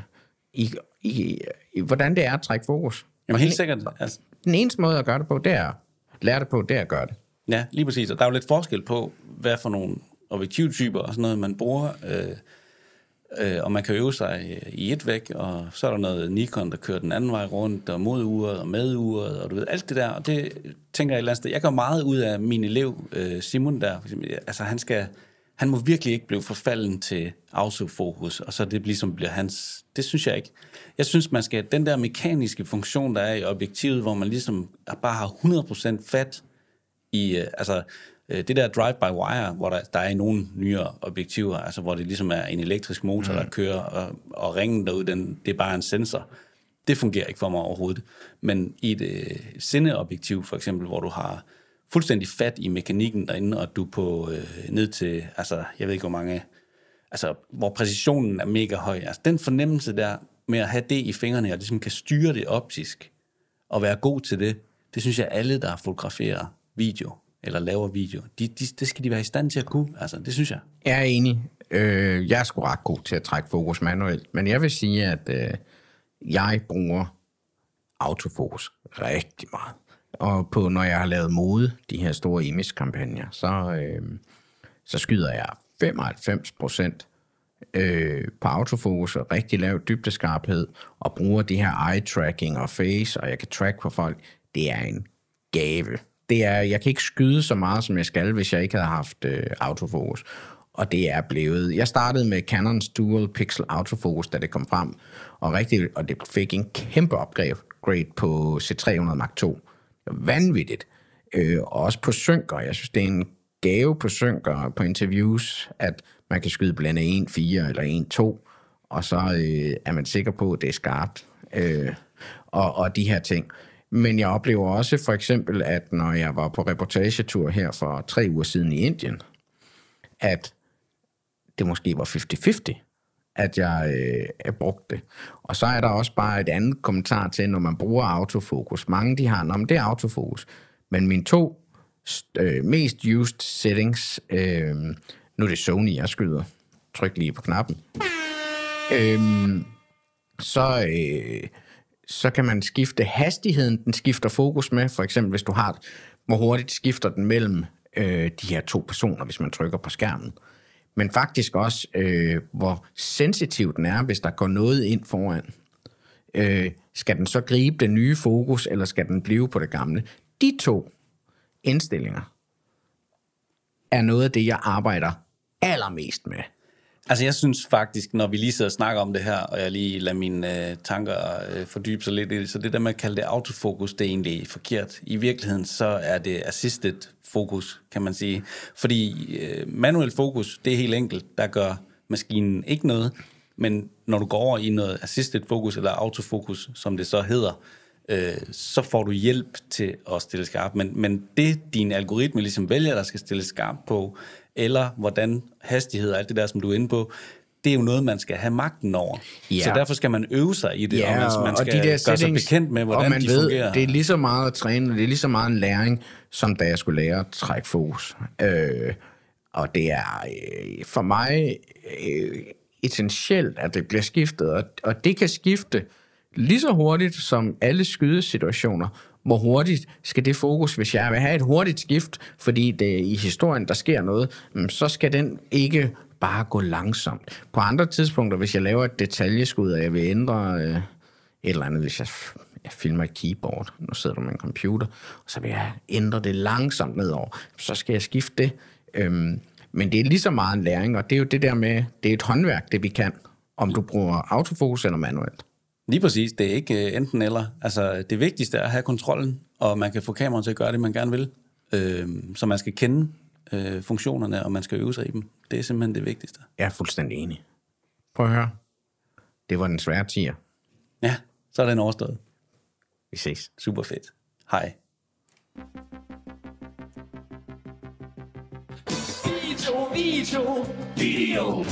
i, i, i, hvordan det er at trække fokus. Jamen, helt sikkert. Altså, Den eneste måde at gøre det på, det er at lære det på, det er at gøre det. Ja, lige præcis. Og der er jo lidt forskel på, hvad for nogle objektivtyper og sådan noget, man bruger. Øh, øh, og man kan øve sig øh, i et væk, og så er der noget Nikon, der kører den anden vej rundt, og mod uret og med uret, og du ved, alt det der. Og det tænker jeg et eller andet sted. Jeg gør meget ud af min elev, øh, Simon der. For eksempel. Altså, han skal... Han må virkelig ikke blive forfalden til autofokus, og så det ligesom bliver hans... Det synes jeg ikke. Jeg synes, man skal... Den der mekaniske funktion, der er i objektivet, hvor man ligesom bare har 100% fat i, øh, altså, øh, det der drive-by-wire, hvor der, der er i nogle nyere objektiver, altså hvor det ligesom er en elektrisk motor, mm. der kører, og, og ringen derude, den, det er bare en sensor. Det fungerer ikke for mig overhovedet. Men i et øh, sindeobjektiv, for eksempel, hvor du har fuldstændig fat i mekanikken derinde, og du er på øh, ned til, altså, jeg ved ikke, hvor mange, altså, hvor præcisionen er mega høj. Altså, den fornemmelse der med at have det i fingrene, og ligesom kan styre det optisk, og være god til det, det synes jeg, alle, der fotograferer video, eller laver video, de, de, det skal de være i stand til at kunne. Altså, det synes jeg. Jeg er enig. Øh, jeg er sgu ret god til at trække fokus manuelt, men jeg vil sige, at øh, jeg bruger autofokus rigtig meget. Og på, når jeg har lavet mode, de her store image-kampagner, så, øh, så skyder jeg 95 procent øh, på autofokus og rigtig lav dybdeskarphed, og bruger de her eye-tracking og face, og jeg kan track på folk. Det er en gave. Det er, jeg kan ikke skyde så meget, som jeg skal, hvis jeg ikke havde haft øh, autofokus. Og det er blevet... Jeg startede med Canons Dual Pixel Autofocus, da det kom frem, og, rigtig, og det fik en kæmpe opgave på C300 Mark II. Vanvittigt. Øh, og også på synker. Jeg synes, det er en gave på synker på interviews, at man kan skyde blande 1.4 eller 1.2, og så øh, er man sikker på, at det er skarpt. Øh, og, og de her ting. Men jeg oplever også for eksempel, at når jeg var på reportagetur her for tre uger siden i Indien, at det måske var 50-50, at jeg øh, brugte det. Og så er der også bare et andet kommentar til, når man bruger autofokus. Mange de har, når det er autofokus. Men mine to øh, mest used settings, øh, nu er det Sony, jeg skyder. Tryk lige på knappen. Øh, så, øh, så kan man skifte hastigheden, den skifter fokus med. For eksempel, hvis du har, hvor hurtigt skifter den mellem øh, de her to personer, hvis man trykker på skærmen. Men faktisk også, øh, hvor sensitiv den er, hvis der går noget ind foran. Øh, skal den så gribe det nye fokus, eller skal den blive på det gamle? De to indstillinger er noget af det, jeg arbejder allermest med. Altså, jeg synes faktisk, når vi lige sidder og snakker om det her, og jeg lige lader mine øh, tanker øh, fordybe sig lidt i det, så det der med at kalde det autofokus, det er egentlig forkert. I virkeligheden, så er det assisted fokus, kan man sige. Fordi øh, manuel fokus, det er helt enkelt, der gør maskinen ikke noget, men når du går over i noget assisted fokus, eller autofokus, som det så hedder, øh, så får du hjælp til at stille skarpt. Men, men det, din algoritme ligesom vælger, der skal stille skarpt på, eller hvordan hastighed og alt det der, som du er inde på, det er jo noget, man skal have magten over. Ja. Så derfor skal man øve sig i det, Ja, og man, man skal gøre sig bekendt med, og hvordan man de ved, fungerer. Det er lige så meget at træne, og det er lige så meget en læring, som da jeg skulle lære at trække fokus. Øh, og det er øh, for mig øh, essentielt, at det bliver skiftet, og, og det kan skifte lige så hurtigt som alle skydesituationer. Hvor hurtigt skal det fokus, hvis jeg vil have et hurtigt skift, fordi det i historien, der sker noget, mm, så skal den ikke bare gå langsomt. På andre tidspunkter, hvis jeg laver et detaljeskud, og jeg vil ændre øh, et eller andet, hvis jeg, jeg filmer et keyboard, nu sidder du med en computer, og så vil jeg ændre det langsomt nedover, så skal jeg skifte det. Øhm, men det er lige så meget en læring, og det er jo det der med, det er et håndværk, det vi kan, om du bruger autofokus eller manuelt. Lige præcis, det er ikke øh, enten eller. Altså, det vigtigste er at have kontrollen, og man kan få kameraet til at gøre det, man gerne vil. Øh, så man skal kende øh, funktionerne, og man skal øve sig i dem. Det er simpelthen det vigtigste. Jeg er fuldstændig enig. Prøv at høre. Det var den svære tier. Ja, så er den overstået. Vi ses. Super fedt. Hej. Video, video, video.